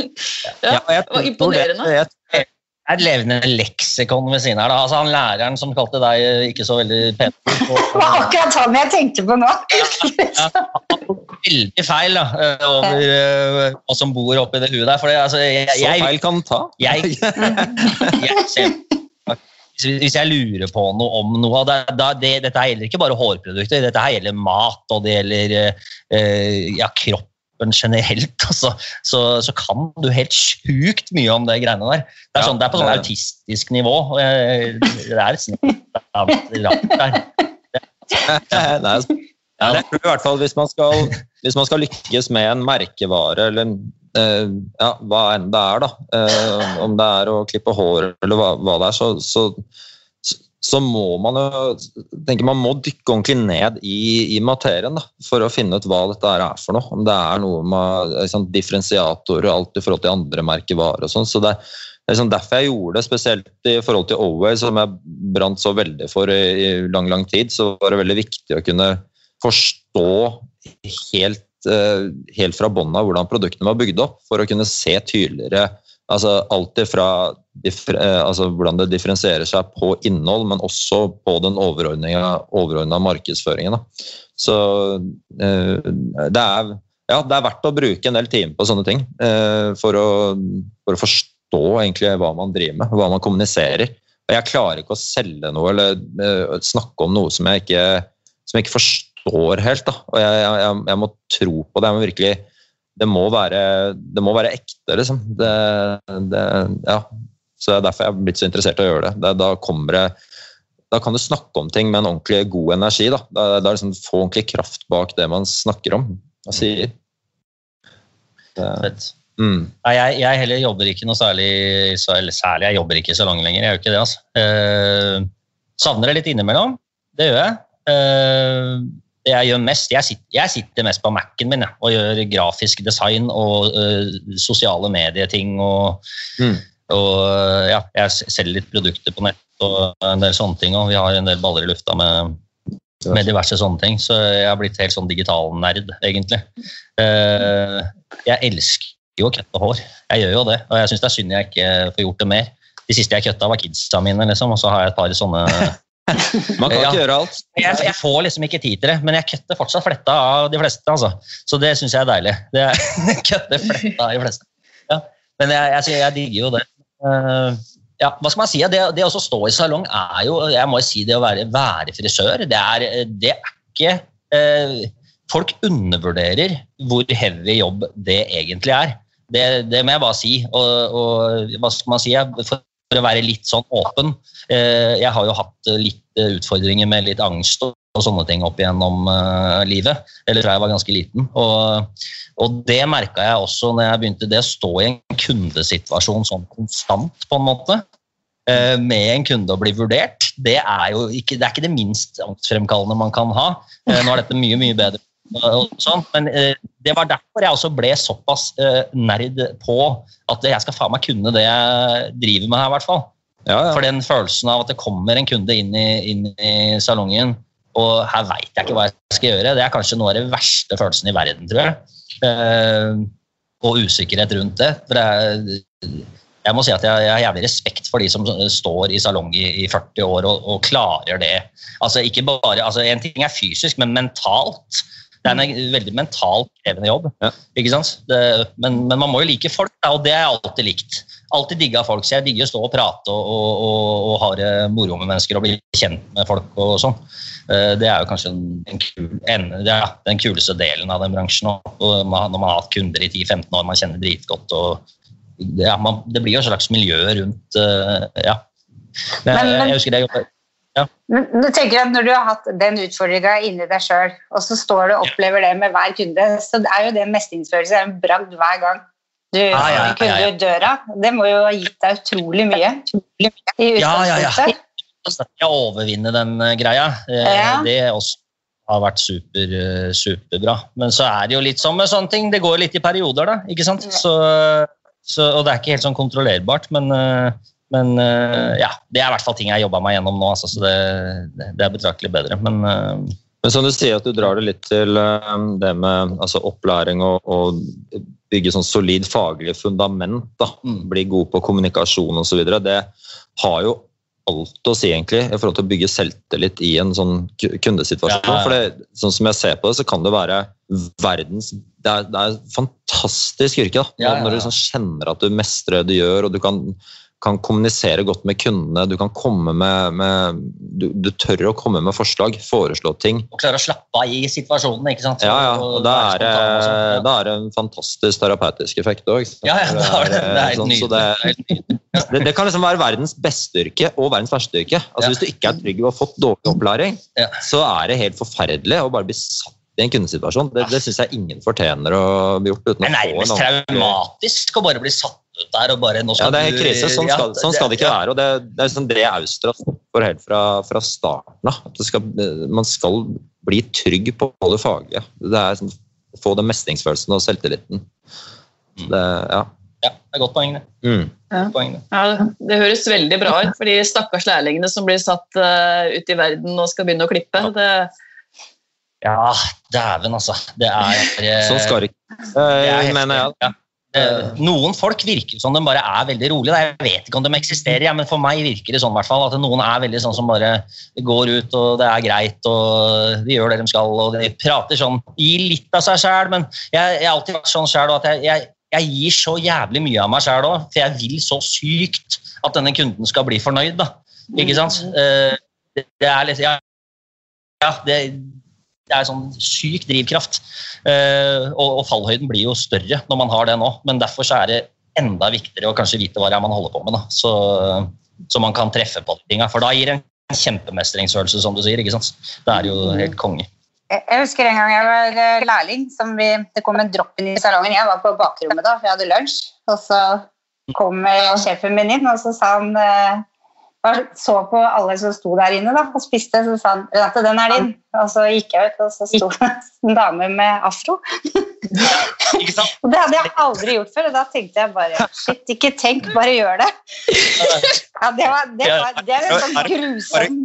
ja, det var imponerende. Det, jeg, er et levende leksikon ved siden her. Da. Altså, han Læreren som kalte deg eh, ikke så veldig pen. Det var akkurat han jeg tenkte på nå. ja, han tok veldig feil da, eh, over uh, hva som bor oppi det huet der. For det, altså, jeg, så feil kan ta. Jeg, jeg ser, hvis jeg lurer på noe om noe da, da, det, Dette gjelder ikke bare hårprodukter, dette gjelder mat og det gjelder eh, ja, kropp kroppen generelt, altså, så, så, kan du helt sjukt mye om det greiene der. Det er, sånn, det er på sånn autistisk nivå. Det er et snitt rart der. Nei, ja, jeg tror i hvert fall hvis man, skal, hvis man skal lykkes med en merkevare, eller uh, ja, hva enn det er, da, uh, om det er å klippe hår eller hva, hva det er, så, så, så må man jo tenker man må dykke ordentlig ned i, i materien da, for å finne ut hva dette er for noe. Om det er noe med liksom, differensiatorer og alt i forhold til andre merkevarer. og sånn. Så det, det er liksom derfor jeg gjorde det, spesielt i forhold til Oway, som jeg brant så veldig for i, i, lang lang tid. Så var det veldig viktig å kunne forstå helt, uh, helt fra bånn av hvordan produktene var bygd opp, for å kunne se tydeligere Altså alt ifra eh, altså hvordan det differensierer seg på innhold, men også på den overordna markedsføringen. Da. Så eh, det er, ja, det er verdt å bruke en del timer på sånne ting eh, for å, for å forstå egentlig hva man driver med, hva man kommuniserer. Jeg klarer ikke å selge noe eller snakke om noe som jeg ikke, som jeg ikke forstår helt. Da. Og jeg, jeg, jeg, må tro på det. Jeg må virkelig det må være, det må være ekte, liksom. Det, det, ja. Så det er derfor jeg har blitt så interessert i å gjøre det. det da kommer det da kan du snakke om ting med en ordentlig god energi. Da, da, da liksom Få ordentlig kraft bak det man snakker om og sier. Fett. Mm. Nei, jeg, jeg, heller jobber ikke noe særlig, så, eller særlig, jeg jobber ikke så langt lenger. Jeg gjør ikke det, altså. Eh, savner det litt innimellom. Det gjør jeg. Eh, det jeg gjør mest Jeg sitter, jeg sitter mest på Mac-en min ja, og gjør grafisk design og uh, sosiale medieting. Og, mm. og ja, jeg selger litt produkter på nett og en del sånne ting. Og vi har en del baller i lufta med, med diverse sånne ting. Så jeg har blitt helt sånn digital nerd, egentlig. Uh, jeg elsker jo å kutte hår. Jeg gjør jo det, og jeg syns det er synd jeg ikke får gjort det mer. De siste jeg kutta, var kidsa mine, liksom, og så har jeg et par sånne Man kan ja. ikke gjøre alt. Jeg, jeg, får liksom ikke tid til det, men jeg kutter fortsatt fletta av de fleste. Altså. Så det syns jeg er deilig. Det er, kutter fletta av de fleste. Ja. Men jeg, jeg, digger jo det. Uh, ja, hva skal man si? Det, det å stå i salong er jo jeg må si det å være, være frisør. Det er, det er ikke uh, Folk undervurderer hvor heavy jobb det egentlig er. Det, det må jeg bare si. Og, og hva skal man si? For for å være litt sånn åpen. Eh, jeg har jo hatt litt eh, utfordringer med litt angst og sånne ting opp igjennom livet. Eller fra jeg var ganske liten. Og, og det merka jeg også når jeg begynte det å stå i en kundesituasjon sånn konstant, på en måte. Med en kunde å bli vurdert. Det er jo ikke det, ikke det minst angstfremkallende man kan ha. Nå er dette mye, mye bedre Sånn. Men eh, det var derfor jeg også ble såpass uh, nerd på at jeg skal faen meg kunne det jeg driver med her. hvert fall. Ja, ja. For den følelsen av at det kommer en kunde inn i, inn i salongen, og her veit jeg ikke hva jeg skal gjøre, det er kanskje noe av den verste følelsen i verden, tror jeg. Uh, og usikkerhet rundt det. For jeg, jeg må si at jeg, jeg har jævlig respekt for de som står i salong i, i 40 år og, og, klarer det. Altså ikke bare, altså En ting er fysisk, men mentalt. Det er en veldig mentalt krevende jobb. Ja. ikke sant? Det, men, men, man må jo like folk, og det har jeg alltid likt. Alltid digga folk, så jeg digger å stå og prate og, og, og, og ha det moro med mennesker og bli kjent med folk og sånn. Eh, det er jo kanskje den, kul, ja, den kuleste delen av den bransjen. Og når man har hatt kunder i 10-15 år, man kjenner dritgodt. og ja, man, Det blir jo et slags miljø rundt eh, ja. Men, men, jeg husker det ja. Men du tenker at Når du har hatt den utfordringa inni deg sjøl, og så står du og opplever det med hver kunde, så er jo det mestringsfølelse en bragd hver gang du ja, ja, ja, kunde ut døra. Det må jo ha gitt deg utrolig mye. I utgangspunktet. Å overvinne den uh, greia, uh, det også har vært super, uh, superbra. Men så er det jo litt sånn med sånne ting. Det går litt i perioder, da. ikke sant? Så, så, og det er ikke helt sånn kontrollerbart, men men uh, ja, det er i hvert fall ting jeg har jobba meg gjennom nå, altså, så det, det, er betraktelig bedre. Men, uh, men som du sier, at du drar det litt til um, det med altså, opplæring og, og, bygge sånn solid faglig fundament. da, mm. Bli god på kommunikasjon osv. Det har jo alt å si egentlig i forhold til å bygge selvtillit i en sånn kundesituasjon. Ja, ja. For det, sånn som jeg ser på det, så kan det være verdens Det er, det er fantastisk yrke. da, ja, Når du liksom kjenner at du mestrer det du gjør, og du kan kan kommunisere godt med kundene. Du kan komme med, med du, du, tør å komme med forslag, foreslå ting. Og klare å slappe av i situasjonen. ikke sant? Ja, ja. og Da er, sånn, er det en fantastisk terapeutisk effekt òg. Ja, ja, det er, det er helt sånn, nydelig. Det, det, kan liksom være verdens beste yrke og verdens verste yrke. Altså, ja. Hvis du ikke er trygg og har fått dårlig opplæring, ja. så er det helt forferdelig å bare bli satt i en kundesituasjon. Det, det syns jeg ingen fortjener å bli gjort. uten å få Det er nærmest traumatisk å bare bli satt der og bare nå skal Ja, det er helt krise. Sånn skal, sånn skal det ikke være. og Det, det er sånn det Austra for helt fra, fra starten av. Man skal bli trygg på det faglige. Det er sånn, Få den mestringsfølelsen og selvtilliten. Mm. Det, ja. Ja, det er godt poeng, det. Mm. Ja. Poeng, det. Ja, det høres veldig bra ut for de stakkars lærlingene som blir satt uh, ut i verden og skal begynne å klippe. Ja. Det... ja dæven, altså. Det er Sånn skal det ikke, uh, mener jeg. Ja. Uh, noen folk virker som de bare er veldig rolige. Jeg vet ikke om de eksisterer, men for meg virker det sånn hvert fall, at noen er veldig sånn som bare går ut og det er greit og de gjør det de skal og de prater sånn Gir litt av seg sjæl, men jeg, har alltid vært sånn sjæl at jeg, jeg, jeg, gir så jævlig mye av meg sjæl òg, for jeg vil så sykt at denne kunden skal bli fornøyd. da, ikke sant? Det, det, er litt, ja, ja det, det er sånn syk drivkraft. Uh, og, og, fallhøyden blir jo større når man har det nå, men derfor så er det enda viktigere å kanskje vite hva det er man holder på med. Da. Så, så man kan treffe på tinga. For da gir det en kjempemestringsfølelse, som du sier. ikke sant? Det er jo helt konge. Jeg husker en gang jeg var eh, lærling. Vi, det kom en dropp inn i salongen. Jeg var på bakrommet da, for jeg hadde lunsj. Og så kom eh, sjefen min inn, og så sa han så på alle som sto der inne da, og spiste, så sa han Renate, den er din. Og så gikk jeg ut, og så sto det en dame med afro. og det hadde jeg aldri gjort før, og da tenkte jeg bare Shit, ikke tenk, bare gjør det. ja, det, var, det, var, det er en sånn grusom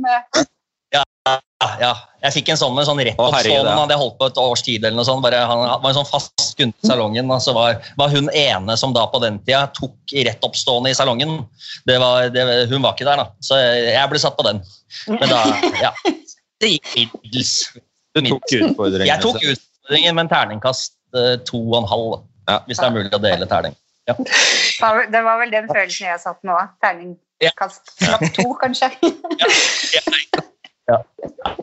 ja, jeg fikk en sånn en sånn rett opp sånn, Han hadde holdt på et års tid. eller noe sånt, bare, Han var en sånn fast kunde i salongen. og så var, var, hun ene som da på den tida tok rett oppstående i salongen. Det var, det, hun var ikke der, da. Så jeg ble satt på den. Men da, ja. Det gikk middels. Du tok utfordringen? Jeg tok altså. utfordringen med en terningkast uh, to og en halv. Ja. Hvis det er mulig å dele terning. Ja. Det var vel den følelsen jeg satt nå. Terningkast to, kanskje. ja. Ja.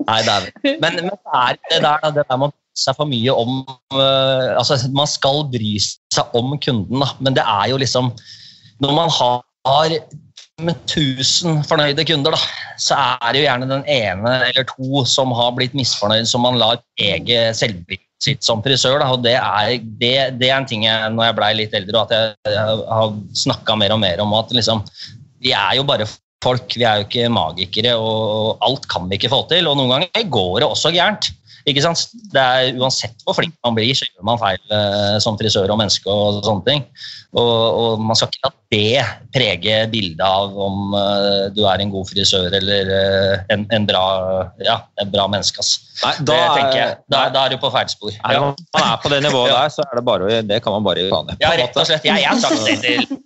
Nei, det er det. Men, men det er det der, det der man bryr seg for mye om uh, altså Man skal bry seg om kunden, da. men det er jo liksom Når man har med 1000 fornøyde kunder, da, så er det jo gjerne den ene eller to som har blitt misfornøyd, som man lar prege selvbildet sitt som frisør. Da, og det er, det, det er, en ting jeg, når jeg blei litt eldre, at jeg, jeg har snakka mer og mer om at liksom, vi er jo bare folk. Vi er jo ikke magikere, og alt kan vi ikke få til. Og noen ganger går det også gærent. Ikke sant? Det er Uansett hvor flink man blir, så gjør man feil eh, som frisør og menneske. Og sånne ting. Og, og man skal ikke la det prege bildet av om eh, du er en god frisør eller eh, en, en, bra, ja, en bra menneske. Ass. Nei, da, det, tenker jeg. Da, da, er du på feil spor. Ja. Når man er på det nivået der, så er det bare, det kan man bare gjøre. Ja, rett og slett. Jeg, jeg sagt det til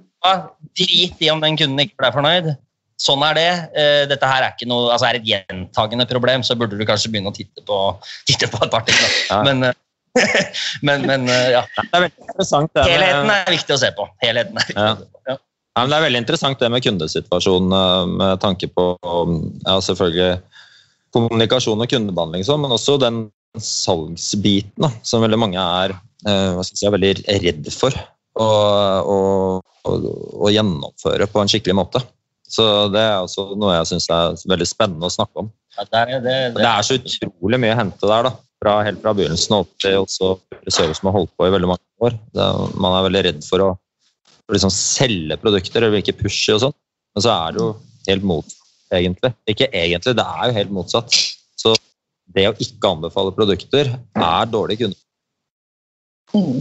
Drit i om den kunden ikke ble fornøyd. Sånn er det. Eh, dette her er ikke noe, altså er et gjentagende problem, så burde du kanskje begynne å titte på, titte på et par ting. Ja. Men, eh, men, men, eh, ja. Det er Helheten er viktig å se på. Helheten er viktig ja. å se på. Ja. Ja, det er veldig interessant det med kundesituasjonen med tanke på ja, selvfølgelig kommunikasjon og kundebehandling, sånn, men også den salgsbiten da, som veldig mange er, hva skal jeg si, er veldig redd for og, å, å gjennomføre på en skikkelig måte. Så det er også noe jeg syns er veldig spennende å snakke om. Ja, det, er, det, det, det, er så utrolig mye å hente der, da. Fra, helt fra begynnelsen opp til også frisører som har holdt på i veldig mange år. Man er veldig redd for å for liksom selge produkter eller ikke pushe og sånn. Men så er det jo helt motsatt, egentlig. Ikke egentlig, det er jo helt motsatt. Så det å ikke anbefale produkter er dårlig kunde.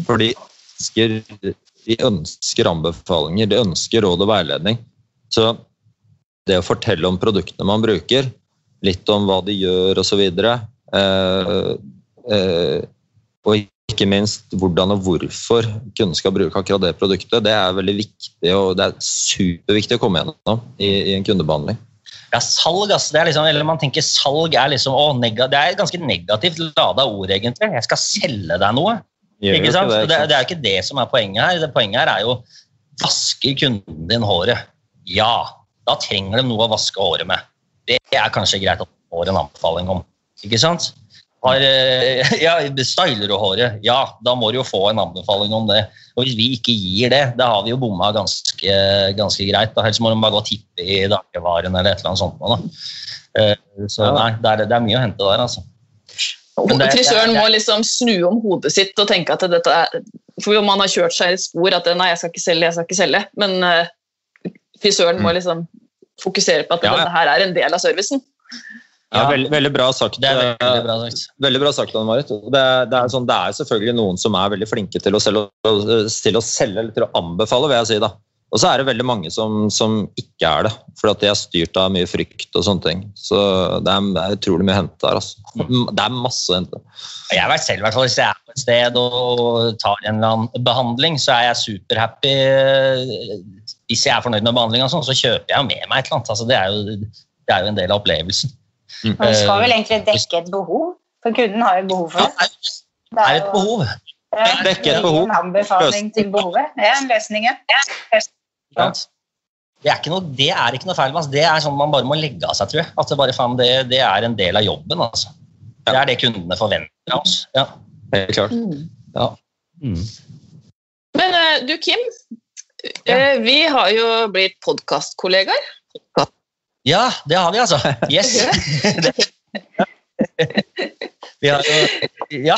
Fordi For de ønsker, anbefalinger, de ønsker råd og veiledning. Så det å fortelle om produktene man bruker, litt om hva de gjør osv. Eh, eh, og ikke minst hvordan og hvorfor kunden skal bruke akkurat det produktet. Det er veldig viktig og det er superviktig å komme gjennom i, i en kundebehandling. Ja, salg, altså, det er liksom, eller Man tenker salg er liksom, å, det er et ganske negativt lada ord, egentlig. Jeg skal selge deg noe. Ikke sant? Det, det, det, er ikke det som er poenget her. Det poenget her er jo vasker kunden din håret? Ja. Da trenger de noe å vaske håret med. Det er kanskje greit at få får en anbefaling om. Ikke sant? Har, eh, ja, styler du håret? Ja, da må du jo få en anbefaling om det. Og hvis vi ikke gir det, da har vi jo bomma ganske, ganske greit. Da. Helst må de bare gå og tippe i dagligvaren eller et eller annet sånt. Da. Eh, så nei, det er, det er mye å hente der, altså. Det, Frisøren må liksom snu om hodet sitt og tenke at dette er For man har kjørt seg i spor at nei, jeg skal ikke selge, jeg skal ikke selge. Men uh, frisøren må mm. liksom fokusere på at ja, ja. dette her er en del av servicen. Ja, veldig, veldig, bra sagt. Det er veldig bra sagt. Veldig bra sagt, Anne Marit. Det, det, er sånn, det er selvfølgelig noen som er veldig flinke til å, selge, til å selge eller til å anbefale, vil jeg si. da. Og så er det veldig mange som, som ikke er det, fordi at de er styrt av mye frykt og sånne ting. Så det er, det er utrolig mye å hente der. Altså. Mm. Det er masse å hente. Jeg vet selv, hvert fall, Hvis jeg er på et sted og tar en eller annen behandling, så er jeg superhappy hvis jeg er fornøyd med behandlinga, sånn, så kjøper jeg med meg et eller annet. Altså, det, er jo, det, er jo, en del av opplevelsen. Mm. Man skal vel egentlig dekke et behov, for kunden har jo behov for det. Det er et behov. Dekke et behov. En anbefaling til behovet. Det er en løsning. Ja. Det er, noe, det er ikke noe feil med altså. Det er sånn man bare må legge av seg, tror jeg. At det, bare, fan, det, det er en del av jobben. Altså. Det er det kundene forventer av oss. Ja. Helt klart. Mm. Ja. Mm. Men uh, du, Kim. Ja. Vi har jo blitt podkastkollegaer. Ja, det har vi, altså. Yes. vi har jo Ja,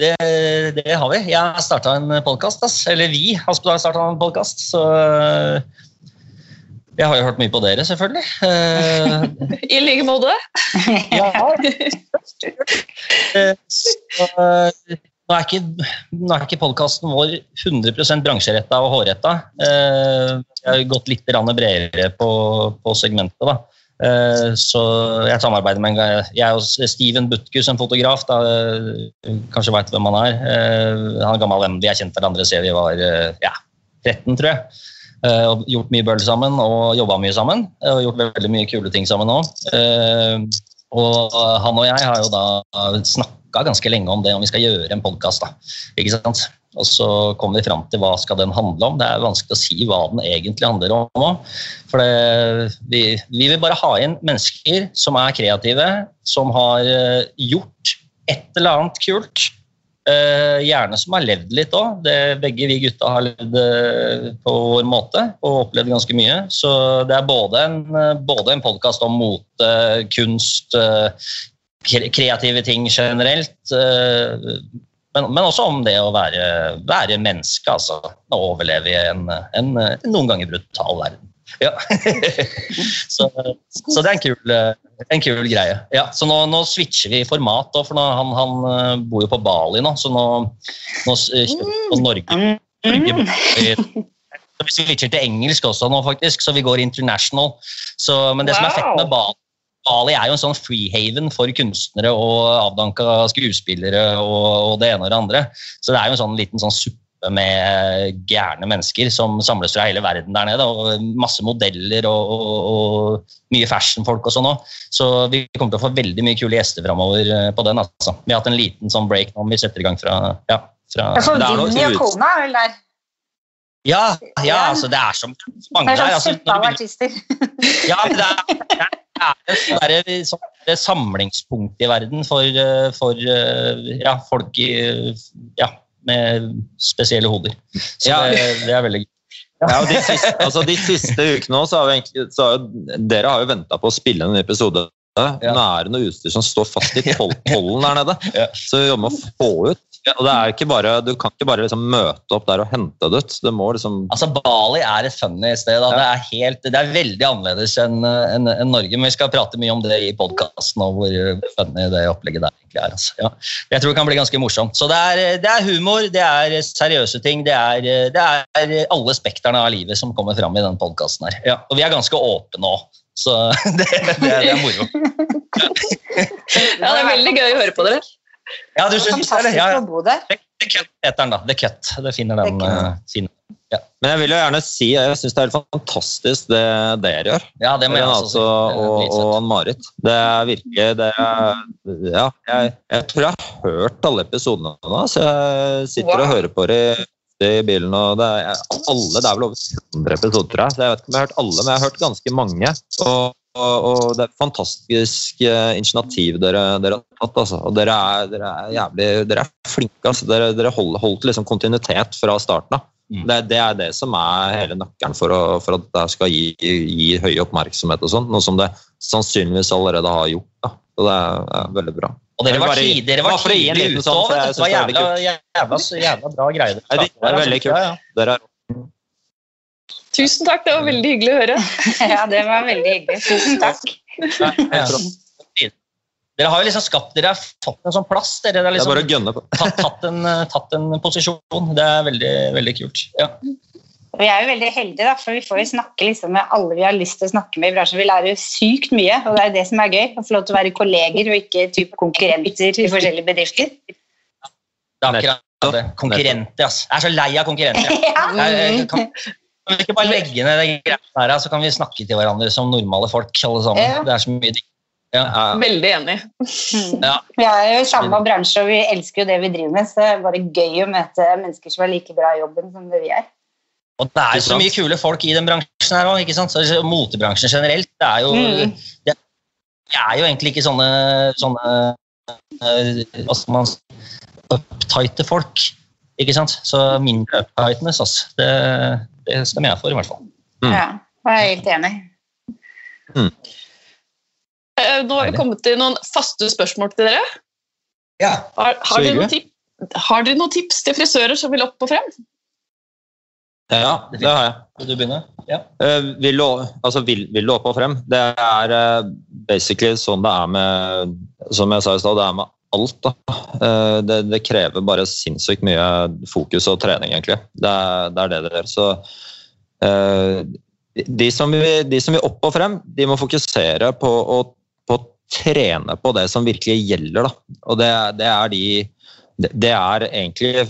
det, det, har vi. Jeg har starta en podkast. Eller vi har starta en podkast, så jeg har jo hørt mye på dere, selvfølgelig. I like måte. ja. Så, nå er ikke, nå er ikke podkasten vår 100 bransjeretta og hårretta. Vi har gått litt bredere på, på segmentet. da. Eh, så jeg samarbeider med en Jeg og Steven Butkus, en fotograf, da, kanskje veit hvem han er. Eh, han er gammel venn. Vi er kjent hverandre siden vi var ja, 13, tror jeg. Og gjort mye bøll sammen og jobba mye sammen. Og gjort veldig mye kule ting sammen òg. Og han og jeg har jo da snakka ganske lenge om det, om vi skal gjøre en podkast. Og så kommer vi fram til hva skal den handle om. Det er vanskelig å si hva den egentlig handler om òg. For det, vi, vi, vil bare ha inn mennesker som er kreative, som har eh, gjort et eller annet kult. Uh, gjerne som har levd litt òg. Begge vi gutta har levd uh, på vår måte og opplevd ganske mye. Så det er både en, både en podkast om mote, kunst, kreative ting generelt. Eh, men, men, også om det å være, være menneske, altså. Å overleve i en, en, en noen ganger brutal verden. Ja. så, så, det er en kul, en kul greie. Ja, så nå, nå, switcher vi format, da, for nå, han, han, eh, bor jo på Bali nå, så nå, nå vi på Norge. Norge så vi switcher til engelsk også nå, faktisk, så vi går international. Så, men det wow. som er fett med Bali Bali er jo en sånn freehaven for kunstnere og avdanka skuespillere og, og, det ene og det andre. Så det er jo en sånn liten sånn suppe med gærne mennesker som samles fra hele verden der nede. og Masse modeller og, og, og mye fashionfolk og sånn òg. Så vi kommer til å få veldig mye kule gjester framover eh, på den. altså. Vi har hatt en liten sånn break nå, vi setter i gang fra ja, fra, Vinni og kona er vel der? Ja, ja, altså det er som mange der. er Altså, sånn når du av begynner- artister. ja, det er, det er, det er et sånn sånn samlingspunkt i verden for, eh, for eh, ja, folk i, ja, med spesielle hoder. Så Ja. det, det er veldig gøy. Ja, de, siste, altså de siste ukene også, så har vi egentlig, så har jo, Dere har jo venta på å spille en episode. Nå er det noe utstyr som står fast i pollen der nede. Ja. Så vi jobber med å få ut. Og det er ikke bare, Du kan ikke bare liksom møte opp der og hente det ut. Det må liksom Altså, Bali er et funny sted. Da. Det, er helt, det er veldig annerledes enn en, en Norge. Men vi skal prate mye om det i podkasten og hvor funny det opplegget der egentlig er. Altså. Ja. Jeg tror det kan bli ganske morsomt. Så det er, det er humor, det er seriøse ting. Det er, det er alle spekterne av livet som kommer fram i den podkasten her. Ja. Og vi er ganske åpne òg. Så det, det, det er moro. Ja, det er veldig gøy å høre på dere. Ja, du syns det? Ja, å bo der. The The Cut heter den, da. The Cut. Det finner den. sin Cut. eh. Men jeg vil jo gjerne si jeg syns det er helt fantastisk det dere gjør. Ja, det må jeg også og, og Ann-Marit. Det er virkelig det er, Ja, jeg, jeg tror jeg har hørt alle episodene nå, så jeg sitter Wow. og hører på det i bilen. og det er, alle, det er vel over 100 episoder, tror jeg. Så jeg vet ikke om jeg har hørt alle, men jeg har hørt ganske mange. Og, og, og det er et fantastisk eh, initiativ dere, dere har tatt. Altså. Og dere er, dere er jævlig dere er flinke. Altså. Dere, dere holder, holdt liksom kontinuitet fra starten av. Mm. Det, det er det som er hele nøkkelen for, å, for at det skal gi, gi høy oppmerksomhet og sånn. Noe som det sannsynligvis allerede har gjort. Da. Og det er, er veldig bra. Og dere var, tidligere dere var tidlig ute sånn, òg. Det var jævla, jævla, jævla, jævla bra greier. Det er veldig kult. Ja, ja. Dere er Tusen takk, det var veldig hyggelig å høre. Ja, det var veldig hyggelig. Tusen takk. Dere har jo liksom skapt Dere har fått en sånn plass. Dere har det er liksom bare å på. tatt, tatt, en, tatt en posisjon. Det er veldig, veldig kult. Ja. Vi er jo veldig heldige, da, for vi får jo snakke liksom med alle vi har lyst til å snakke med i bransjen. Vi lærer jo sykt mye, og det er det som er gøy. Å få lov til å være kolleger og ikke type konkurrenter i forskjellige bedrifter. Det er akkurat det. Konkurrenter, altså. Jeg er så lei av konkurrenter. Ja. Jeg, jeg, kan, kan vi ikke bare legge ned det greia her, så kan vi snakke til hverandre som normale folk, alle sammen. Ja. Det er så mye. Ja. Ja, Veldig enig. Mm. Ja. Vi er jo i samme bransje, og vi elsker jo det vi driver med, så det er bare gøy å møte mennesker som er like bra i jobben som det vi er. Og det er så mye kule folk i den bransjen her òg. Motebransjen generelt. Det er jo, Mm. det er jo egentlig ikke sånne, sånne eh, skal man si, uptighte folk. Ikke sant? Så mindre uptightness, altså. Det, det stemmer jeg for, i hvert fall. Mm. Ja, jeg er helt enig. Mm. Nå har vi kommet til noen faste spørsmål til dere. Ja. Har, har, dere, noen har dere noen tips til frisører som vil opp og frem? ja, det har jeg. Vil du begynne? Ja. Uh, vil, du, altså, vil, vil du opp og frem? Det er uh, basically sånn det er med Som jeg sa i stad, det er med alt. Da. Eh, det, det krever bare sinnssykt mye fokus og trening, egentlig. Det er det er det, gjør. Så eh, de, som vil, de som vil opp og frem, de må fokusere på å, på trene på det som virkelig gjelder. Da. Og det, det er de det, er egentlig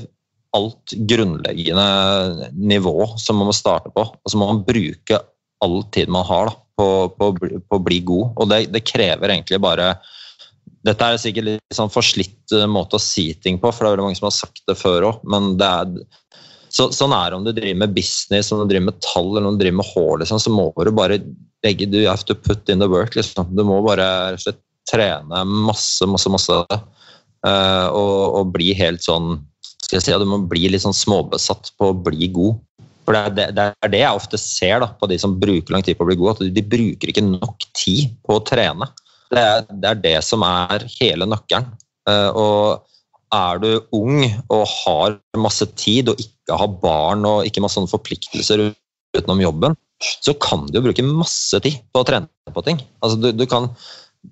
alt grunnleggende nivå som man må starte på. Og så må man bruke all tid man har da, på, på, på å bli god. Og det, det krever egentlig bare Dette er sikkert litt sånn forslitt eh, måte å si ting på, for det er veldig mange som har sagt det før òg, men det er så, sånn er det om du driver med business, om du driver med tall eller om du driver med hår, liksom, så må du bare legge Du have to put in the work, liksom. Du må bare slett trene masse, masse, masse. Uh, og, og bli helt sånn skal jeg si, Du må bli litt sånn småbesatt på å bli god. For Det er det, det er det jeg ofte ser da, på de som bruker lang tid på å bli god, at de bruker ikke nok tid på å trene. Det er det, er det som er hele nøkkelen. Eh, og er du ung og har masse tid og ikke har barn og ikke masse forpliktelser utenom jobben, så kan du jo bruke masse tid på å trene på ting. Altså, du, du kan,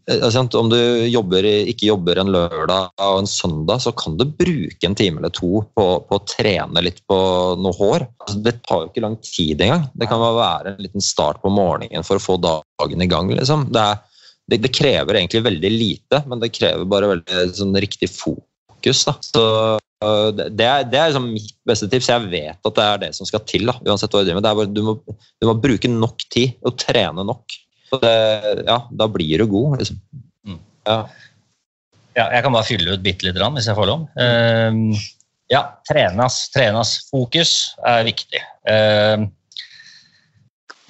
altså, om du jobber, ikke jobber en lørdag og en søndag, så kan du bruke en time eller to på, på å trene litt på noe hår. Altså, det tar jo ikke lang tid engang. Det kan være en liten start på morgenen for å få dagen i gang. Liksom. Det, er, det, det krever egentlig veldig lite, men det krever bare veldig sånn, riktig fokus da. Så øh, det, det er, det er liksom mitt beste tips. Jeg vet at det er det som skal til. da, uansett hva Du driver med. Det bare, du, må, du må bruke nok tid og trene nok. Så det, ja, Da blir du god. liksom. Mm. Ja. Ja, jeg kan bare fylle ut bitte litt hvis jeg får lov. Uh, ja, trenes. Trenes. Fokus er viktig. Ehm,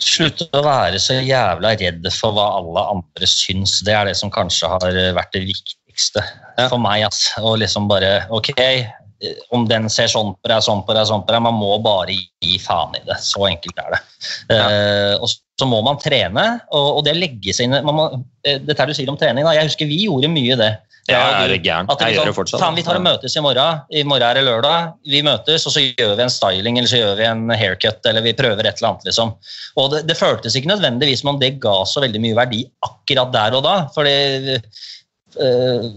Slutte å være så jævla redd for hva alle andre syns. Det er det som kanskje har vært det viktigste Ja. for meg. Ass. Og liksom bare Ok, om den ser sånn på deg, sånn på deg, sånn på deg, man må bare gi faen i det. Så enkelt er det. Eh, og så må man trene, og, og det legge seg inn man må, eh, Dette du sier om trening, da. jeg husker vi gjorde mye det. Ja, jeg er gæren. at vi Jeg gjør det fortsatt. Faen, vi tar og møtes i morgen. I morgen er det lørdag. Vi møtes, og så gjør vi en styling eller så gjør vi en haircut. eller vi prøver et eller annet, liksom. Og det, det føltes ikke nødvendigvis som om det ga så veldig mye verdi akkurat der og da. fordi øh,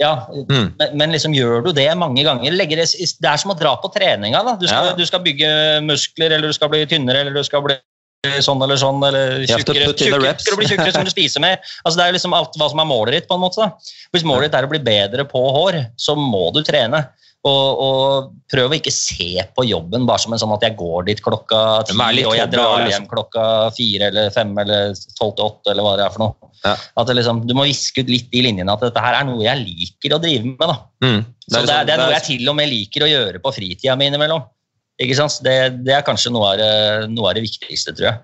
ja, Mm. men, men liksom gjør du det mange ganger det, det er som å dra på treninga. Da. Du, skal, Ja. du skal bygge muskler, eller du skal bli tynnere, eller du skal bli sånn eller sånn, eller tjukkere. tjukkere. Skal du bli tjukkere, må du spise mer. Altså, det er jo liksom alt hva som er målet ditt. på en måte da. Hvis målet ditt er å bli bedre på hår, så må du trene. Og, og prøv å ikke se på jobben bare som en sånn at jeg går dit klokka ti, er og jeg drar liksom. hjem klokka fire eller fem eller tolv til åtte, eller hva det er for noe. Ja. At det liksom, Du må viske ut litt i linjene at dette her er noe jeg liker å drive med. da. Mm. Så det er, liksom- det er noe jeg til og med liker å gjøre på fritida mi innimellom. Ikke sant? Det, det er kanskje noe av det, noe av det viktigste, tror jeg.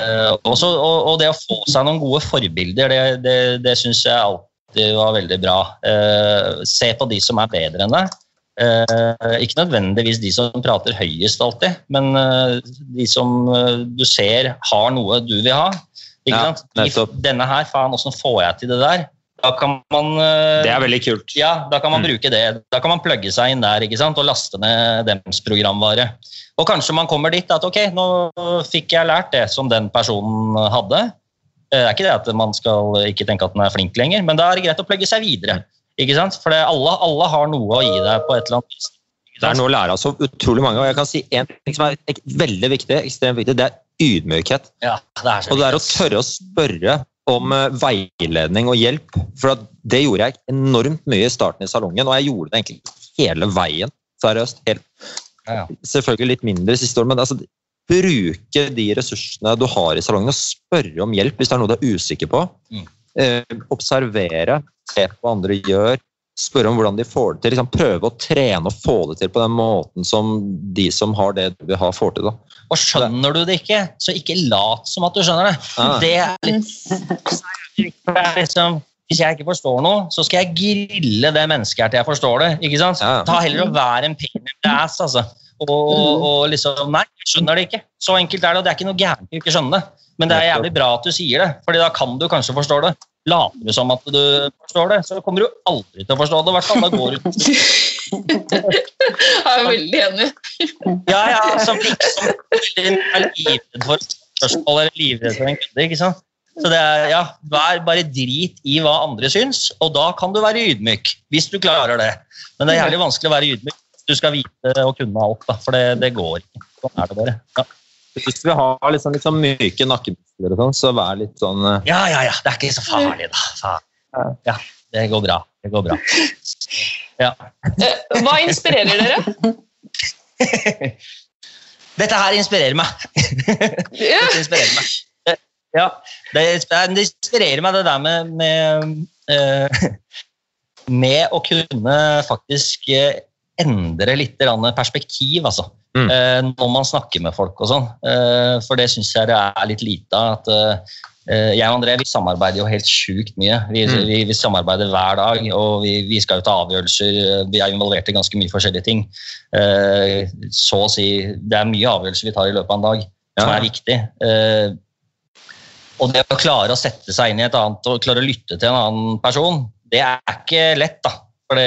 Eh, også, og, og det å få seg noen gode forbilder, det, det, det syns jeg alltid var veldig bra. Eh, se på de som er bedre enn deg. Eh, ikke nødvendigvis de som prater høyest alltid, men eh, de som eh, du ser har noe du vil ha. Ikke Ja, sant? De, denne her, faen, åssen får jeg til det der? Da kan man eh, Det er veldig kult. ja, da kan man Mm. bruke det. Da kan man plugge seg inn der ikke sant? og laste ned dems programvare. Og kanskje man kommer dit at ok, nå fikk jeg lært det som den personen hadde. Eh, Det er ikke det at man skal ikke tenke at den er flink lenger, men da er det greit å plugge seg videre. Ikke sant? For alle, alle har noe å gi deg på et eller annet vis. Det er noe å lære av så utrolig mange. Og jeg kan si en ting som er veldig viktig, ekstremt viktig, det er ydmykhet. Ja, det er Og det er å tørre å spørre om eh, veiledning og hjelp. For at det gjorde jeg enormt mye i starten i salongen, og jeg gjorde det egentlig hele veien. Seriøst. Helt, Ja, ja. selvfølgelig litt mindre siste år, men altså, bruke de ressursene du har i salongen og spørre om hjelp hvis det er noe du er usikker på. Mm. Eh, observere, se på hva andre gjør, spørre om hvordan de får det til. Liksom, prøve å trene og få det til på den måten som de som har det du vil ha, får til. Da. Og skjønner du det ikke, så ikke lat som at du skjønner det. Ah. Det er litt det liksom, Hvis jeg ikke forstår noe, så skal jeg grille det mennesket her til jeg forstår det. ikke sant? Ta heller å være en pain in the ass, altså. Og, og, og liksom Nei, jeg skjønner det ikke. Så enkelt er det, og det er ikke noe gærent i ikke skjønne det. Men det er jævlig bra at du sier det, fordi da kan du kanskje forstå det. Later du som at du forstår det, så kommer du aldri til å forstå det. i hvert fall. Da går du Jeg er veldig enig. Ja, ja, som liksom er livredd for spørsmål eller livredd for en kunde. ikke sant? Så det er, ja, Vær bare drit i hva andre syns, og da kan du være ydmyk. Hvis du klarer det. Men det er jævlig vanskelig å være ydmyk du skal vite og kunne alt. Da, for det, det går ikke. Sånn er det bare. Ja. Hvis vi har liksom, liksom myke nakkemuskler, og sånn, så vær litt sånn uh... ja, ja, ja. Det er ikke så farlig, da. Faen. Ja, det går bra. Det går bra. Ja. Eh, Hva inspirerer dere? Dette her inspirerer meg. Ja. Det inspirerer meg. Det- Ja, det, det inspirerer meg det der med med, eh, med å kunne faktisk eh, endre litt perspektiv, altså. Mm. Eh, når man snakker med folk og sånn. Eh, for det syns jeg det er litt lite av. at eh, jeg og André vi samarbeider jo helt sjukt mye. Vi, Mm. vi, vi samarbeider hver dag, og vi, vi skal jo ta avgjørelser. Vi er involvert i ganske mye forskjellige ting. Så å si, Det er mye avgjørelser vi tar i løpet av en dag som er viktig. Og det å klare å sette seg inn i et annet og klare å lytte til en annen person, det er ikke lett. da. For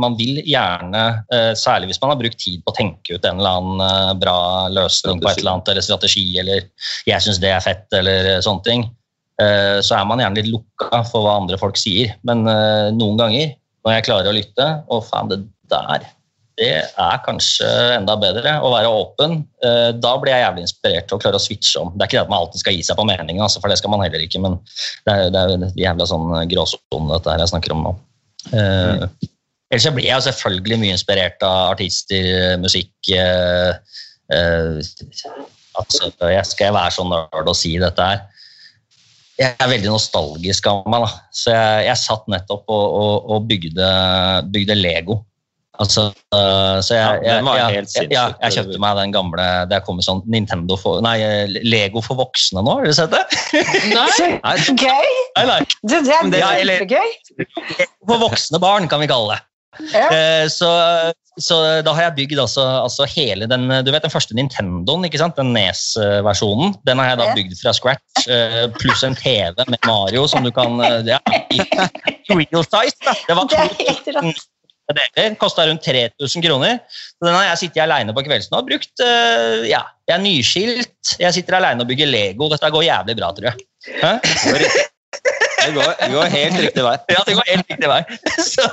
man vil gjerne, eh, særlig hvis man har brukt tid på å tenke ut en eller annen eh, bra løsning på et eller annet, eller strategi, eller 'jeg syns det er fett', eller eh, sånne ting, så er man gjerne litt lukka for hva andre folk sier. Men noen ganger, når jeg klarer å lytte, og faen, det der det er kanskje enda bedre å være åpen. Da blir jeg jævlig inspirert til å klare å switche om. Det er ikke det at man alltid skal gi seg på meningen, altså, for det skal man heller ikke, men det er, det er jævla sånn gråsone dette her jeg snakker om nå. Eh, Ellers så blir jeg selvfølgelig mye inspirert av artister, musikk uh, uh, altså, jeg Skal jeg være så nerd og si dette her? Jeg er veldig nostalgisk av meg. da. Så jeg, jeg satt nettopp og, og, og bygde, bygde Lego. Altså, øh, så jeg, Ja, jeg, helt jeg, jeg, kjøpte meg den gamle Det er kommet sånn Nintendo for, nei, Lego for voksne nå, har du sett det? Nei, Nei, Gøy! Nei, nei. Det, det er Ja, eller- For voksne barn, kan vi kalle det. Ja. Eh, Så, så da har jeg bygd altså, altså hele den Du vet den første Nintendoen, ikke sant? Den Nes-versjonen. Den har jeg da bygd fra scratch, eh, pluss en TV med Mario som du kan eh, ja, i Real size, da. Det var Det er helt rått. Deler. Kosta rundt 3000 kroner. Så den har jeg sittet aleine på kveldsen og brukt. eh, ja, Jeg er nyskilt, jeg sitter aleine og bygger Lego. Dette går jævlig bra, tror jeg. Hæ? det går, det går helt riktig vei. Ja, det går helt riktig vei. Så,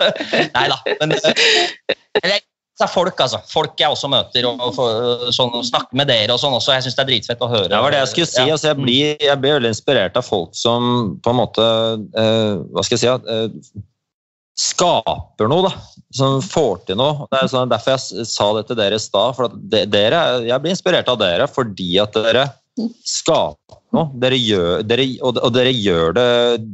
nei da. Men det er folk, altså. Folk jeg også møter og, og, sånn, og snakker med dere og sånn også. Jeg syns det er dritfett å høre. Det var det jeg skulle si. Altså, jeg, blir, jeg blir veldig inspirert av folk som på en måte eh, Hva skal jeg si? eh, skaper noe, da. Som får til noe. Det er sånn, derfor jeg sa det til dere i stad. Dere, jeg blir inspirert av dere fordi at dere skaper noe. Dere gjør, dere, og, dere, gjør det,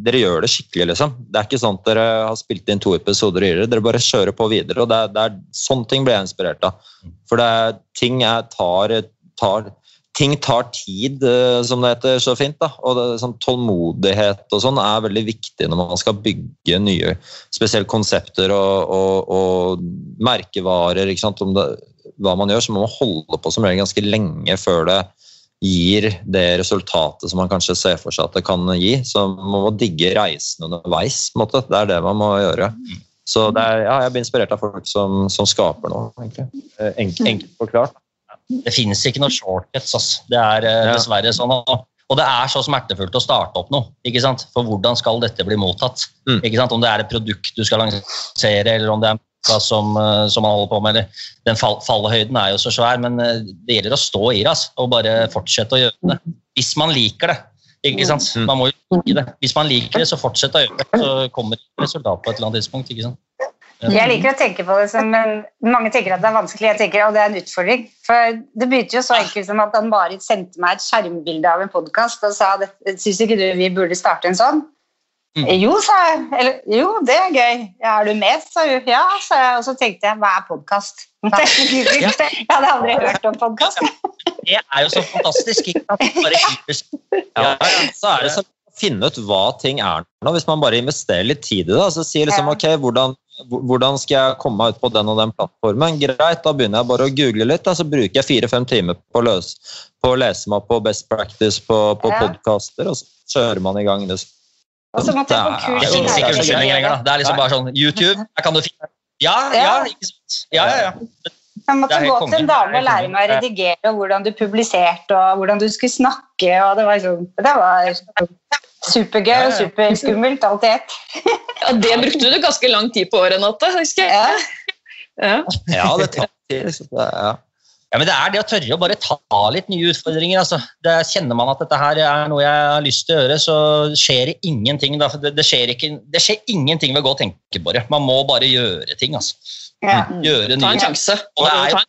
dere gjør det skikkelig, liksom. Det er ikke sånn at dere har spilt inn to episoder i det. Dere bare kjører på videre. og det er, det er Sånne ting blir jeg inspirert av. For det er, ting jeg tar, tar ting tar tid, eh, som det heter så fint. da, og det, sånn Tålmodighet og sånn er veldig viktig når man skal bygge nye spesielt konsepter og, og, og merkevarer. ikke sant, om det, Hva man gjør, så må man holde på som regel ganske lenge før det gir det resultatet som man kanskje ser for seg at det kan gi. Så man må digge reisen underveis. måte, Det er det man må gjøre. Så det er, ja, jeg blir inspirert av folk som, som skaper noe, egentlig. Eh, Enk, enkelt forklart. Det finnes ikke noe shortcuts. Altså. Det er eh, Ja. dessverre sånn. Og, det er så smertefullt å starte opp noe. ikke sant? For hvordan skal dette bli mottatt? Mm. Ikke sant? Om det er et produkt du skal lansere, eller om det er som, eh, som man holder på med. eller Den fall, fallhøyden er jo så svær, men eh, det gjelder å stå i det altså, og bare fortsette å gjøre det. Hvis man liker det. ikke sant? Mm. Man må jo like det. Hvis man liker det, så fortsett å gjøre det. Så kommer det resultat på et eller annet tidspunkt. ikke sant? Jeg liker å tenke på det som en, Mange tenker at det er vanskelig, jeg tenker at det er en utfordring. For det begynte jo så enkelt som at Ann-Marit sendte meg et skjermbilde av en podkast og sa syns ikke du vi burde starte en sånn? Mm. Jo, sa jeg. Eller, jo, det er gøy. Ja, er du med? sa hun. Ja, sa jeg. Og så tenkte jeg, hva er podkast? Jeg hadde aldri hørt om podkast. Det er jo så fantastisk. ikke? Bare. Ja, ja, så er det så å finne ut hva ting er nå, hvis man bare investerer litt tid i det. Så sier liksom, ok, hvordan, hvordan skal jeg komme meg ut på den og den plattformen? Greit, da begynner jeg bare å google litt, og så bruker jeg fire-fem timer på å, løse, på å lese meg på best practice på, på Ja. podcaster, og så kjører man i gang. Det. Og så måtte jeg på kurs i finnes ikke unnskyldninger lenger. Det er liksom bare sånn YouTube, her kan du finne Ja, ja, ikke sant. Ja, ja, ja. Jeg måtte gå til en dame og lære meg å redigere, og hvordan du publiserte, og hvordan du skulle snakke. og Det var, sånn, det var supergøy og superskummelt, alt i ett. Ja, det brukte du ganske lang tid på, Renate. husker jeg. Ja. Ja. Ja, det tar tid. liksom. Ja. Ja, men Det er det å tørre å bare ta litt nye utfordringer. altså. Det Kjenner man at dette her er noe jeg har lyst til å gjøre, så skjer det ingenting. Da. Det, det, skjer ikke, det skjer ingenting ved å gå og tenke på det. Man må bare gjøre ting. altså. Ja. Gjøre Ta en sjanse. Og det er.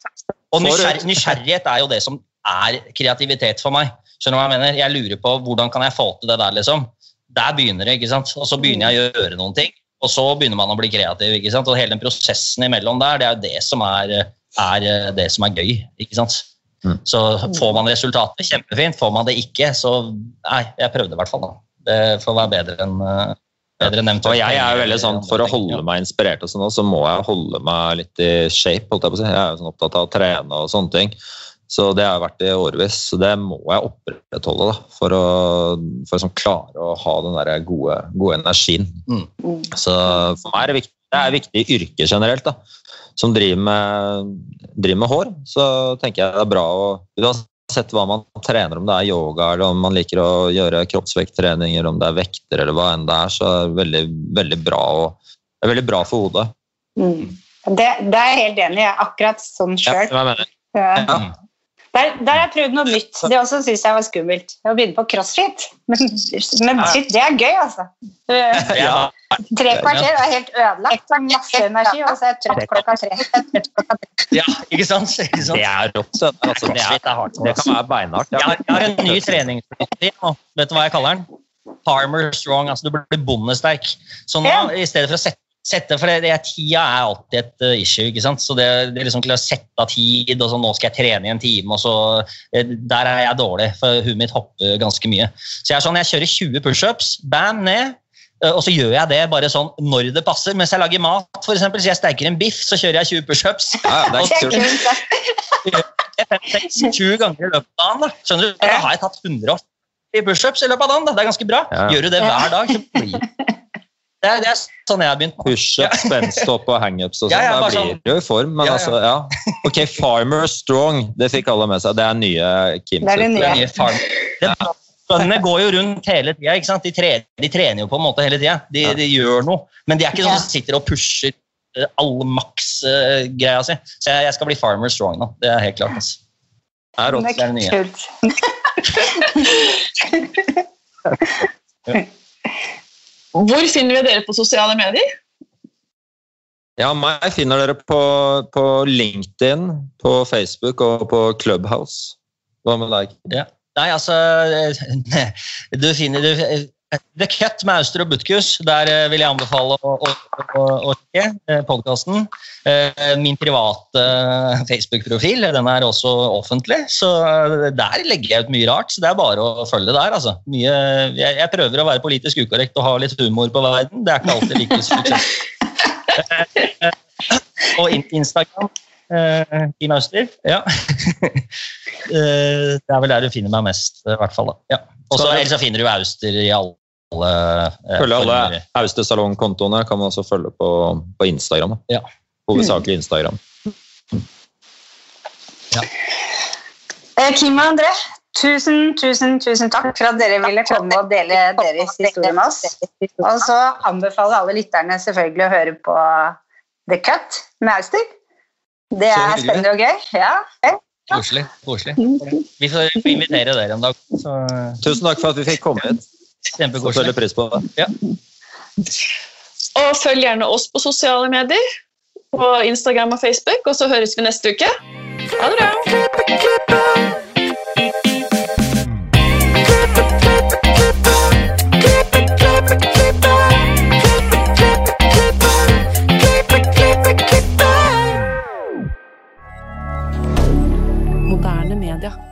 Og nysgjerr, nysgjerrighet er jo det som er kreativitet for meg. Skjønner du hva Jeg mener? Jeg lurer på hvordan kan jeg få til det der, liksom. Der begynner det, ikke sant. Og så begynner jeg å gjøre noen ting, og så begynner man å bli kreativ. ikke sant? Og hele den prosessen imellom der, det er jo det som er, er det som er gøy. ikke sant. Mm. Så får man resultatet, kjempefint. Får man det ikke, så Nei, jeg prøvde i hvert fall, da. Det får være bedre enn uh, bedre eventuelt Og jeg er jo veldig sånn, For å holde meg inspirert, og sånn, så må jeg holde meg litt i shape. holdt Jeg på å si. Jeg er jo sånn opptatt av å trene og sånne ting. Så det har jeg vært i årevis. Så det må jeg opprettholde da, for å, for å sånn klare å ha den der gode, gode energien. Mm. Så for meg er det viktig, det er viktig i yrket generelt. da, Som driver med, driver med hår. Så tenker jeg det er bra å Uansett hva man trener, om det er yoga eller om man liker å gjøre kroppsvekttreninger, om det er vekter eller hva enn det er, så er det veldig, veldig bra, og, det er veldig bra for hodet. Mm. Det, det er jeg helt enig i. Akkurat sånn Ja, sjøl. Ja. Ja. Der, der har jeg prøvd noe nytt. Det også syns jeg var skummelt. Å begynne på crossfit. Men, men shit, det er gøy, altså. Ja. Tre kvarter er helt ødelagt. Masse energi, og så er jeg trøtt klokka tre. Ja, ikke sant? Ikke sant? Det er rått. så det- Altså, det, er er, hardt. det kan være beinhardt. Jeg jeg har en ny treningsfilosofi nå. Vet du hva jeg kaller den? Farmer strong. altså Du blir bondesterk. Så nå, i stedet for å sette, sette for det, det, Tida er alltid et uh, issue. ikke sant? Så det, det liksom til å sette av tid, og så nå skal jeg trene i en time, og så eh, Der er jeg dårlig, for huet mitt hopper ganske mye. Så jeg er sånn, jeg kjører 20 pushups, bam, ned. eh, Og så gjør jeg det bare sånn når det passer. Mens jeg lager mat, for eksempel, så jeg steker en biff, så kjører jeg 20 pushups. Ja, det er kult. kult, det. 20 ganger i løpet av dagen. Da. Skjønner du? Da har jeg tatt 180 pushups i løpet av dagen. Da. Det er ganske bra. Ja. Gjør du det hver dag, så blir det er, det er sånn jeg har begynt. Pushups, benstopp og hangups og sånn. Ja, ja, Da blir sånn. jo i form. Men Ja, ja. altså, ja. Ok, Farmer Strong, det fikk alle med seg. Det er nye Kim. Det er det sitt. Det nye. farm. Bøndene går jo rundt hele tida. De, tre- de trener jo på en måte hele tida. De, Ja. de gjør noe. Men de er ikke sånn som sitter og pusher all alle maks-greia si. Så jeg, jeg skal bli farmer strong nå. Det er helt klart. Altså. Det er rått. Det er det nye. Hvor finner vi dere på sosiale medier? Ja, meg finner dere på, på LinkedIn, på Facebook og på Clubhouse. Hva med deg? Nei, altså Du finner du, The Cut med Auster og Butkus. Der eh, vil jeg anbefale å, å, å, sjekke podkasten. Min private eh, Facebook-profil den er også offentlig, så eh, der legger jeg ut mye rart. Så det er bare å følge der. altså. Mye, jeg, jeg prøver å være politisk ukorrekt og ha litt humor på verden. Det er ikke alltid like suksess. og Instagram. Kim Auster. Ja. Eh, det er vel der du finner meg mest, i hvert fall. Ja. Og så finner du Auster i alle eh, Følge alle. Austesalong-kontoene kan man også følge på, på Instagram. da. Ja. Hovedsakelig Instagram. Ja. Kim og André, tusen, tusen, tusen takk for at dere ville komme og dele deres historie med oss. Og så anbefaler alle lytterne selvfølgelig å høre på The Cut med Auster. Det er spennende og gøy. Ja. Koselig. koselig. Vi får invitere dere en dag. Så Tusen takk for at vi fikk komme hit. Så følger pris på det. Og følg gjerne oss på sosiale medier. På Instagram og Facebook, og så høres vi neste uke. Ha det bra! Media.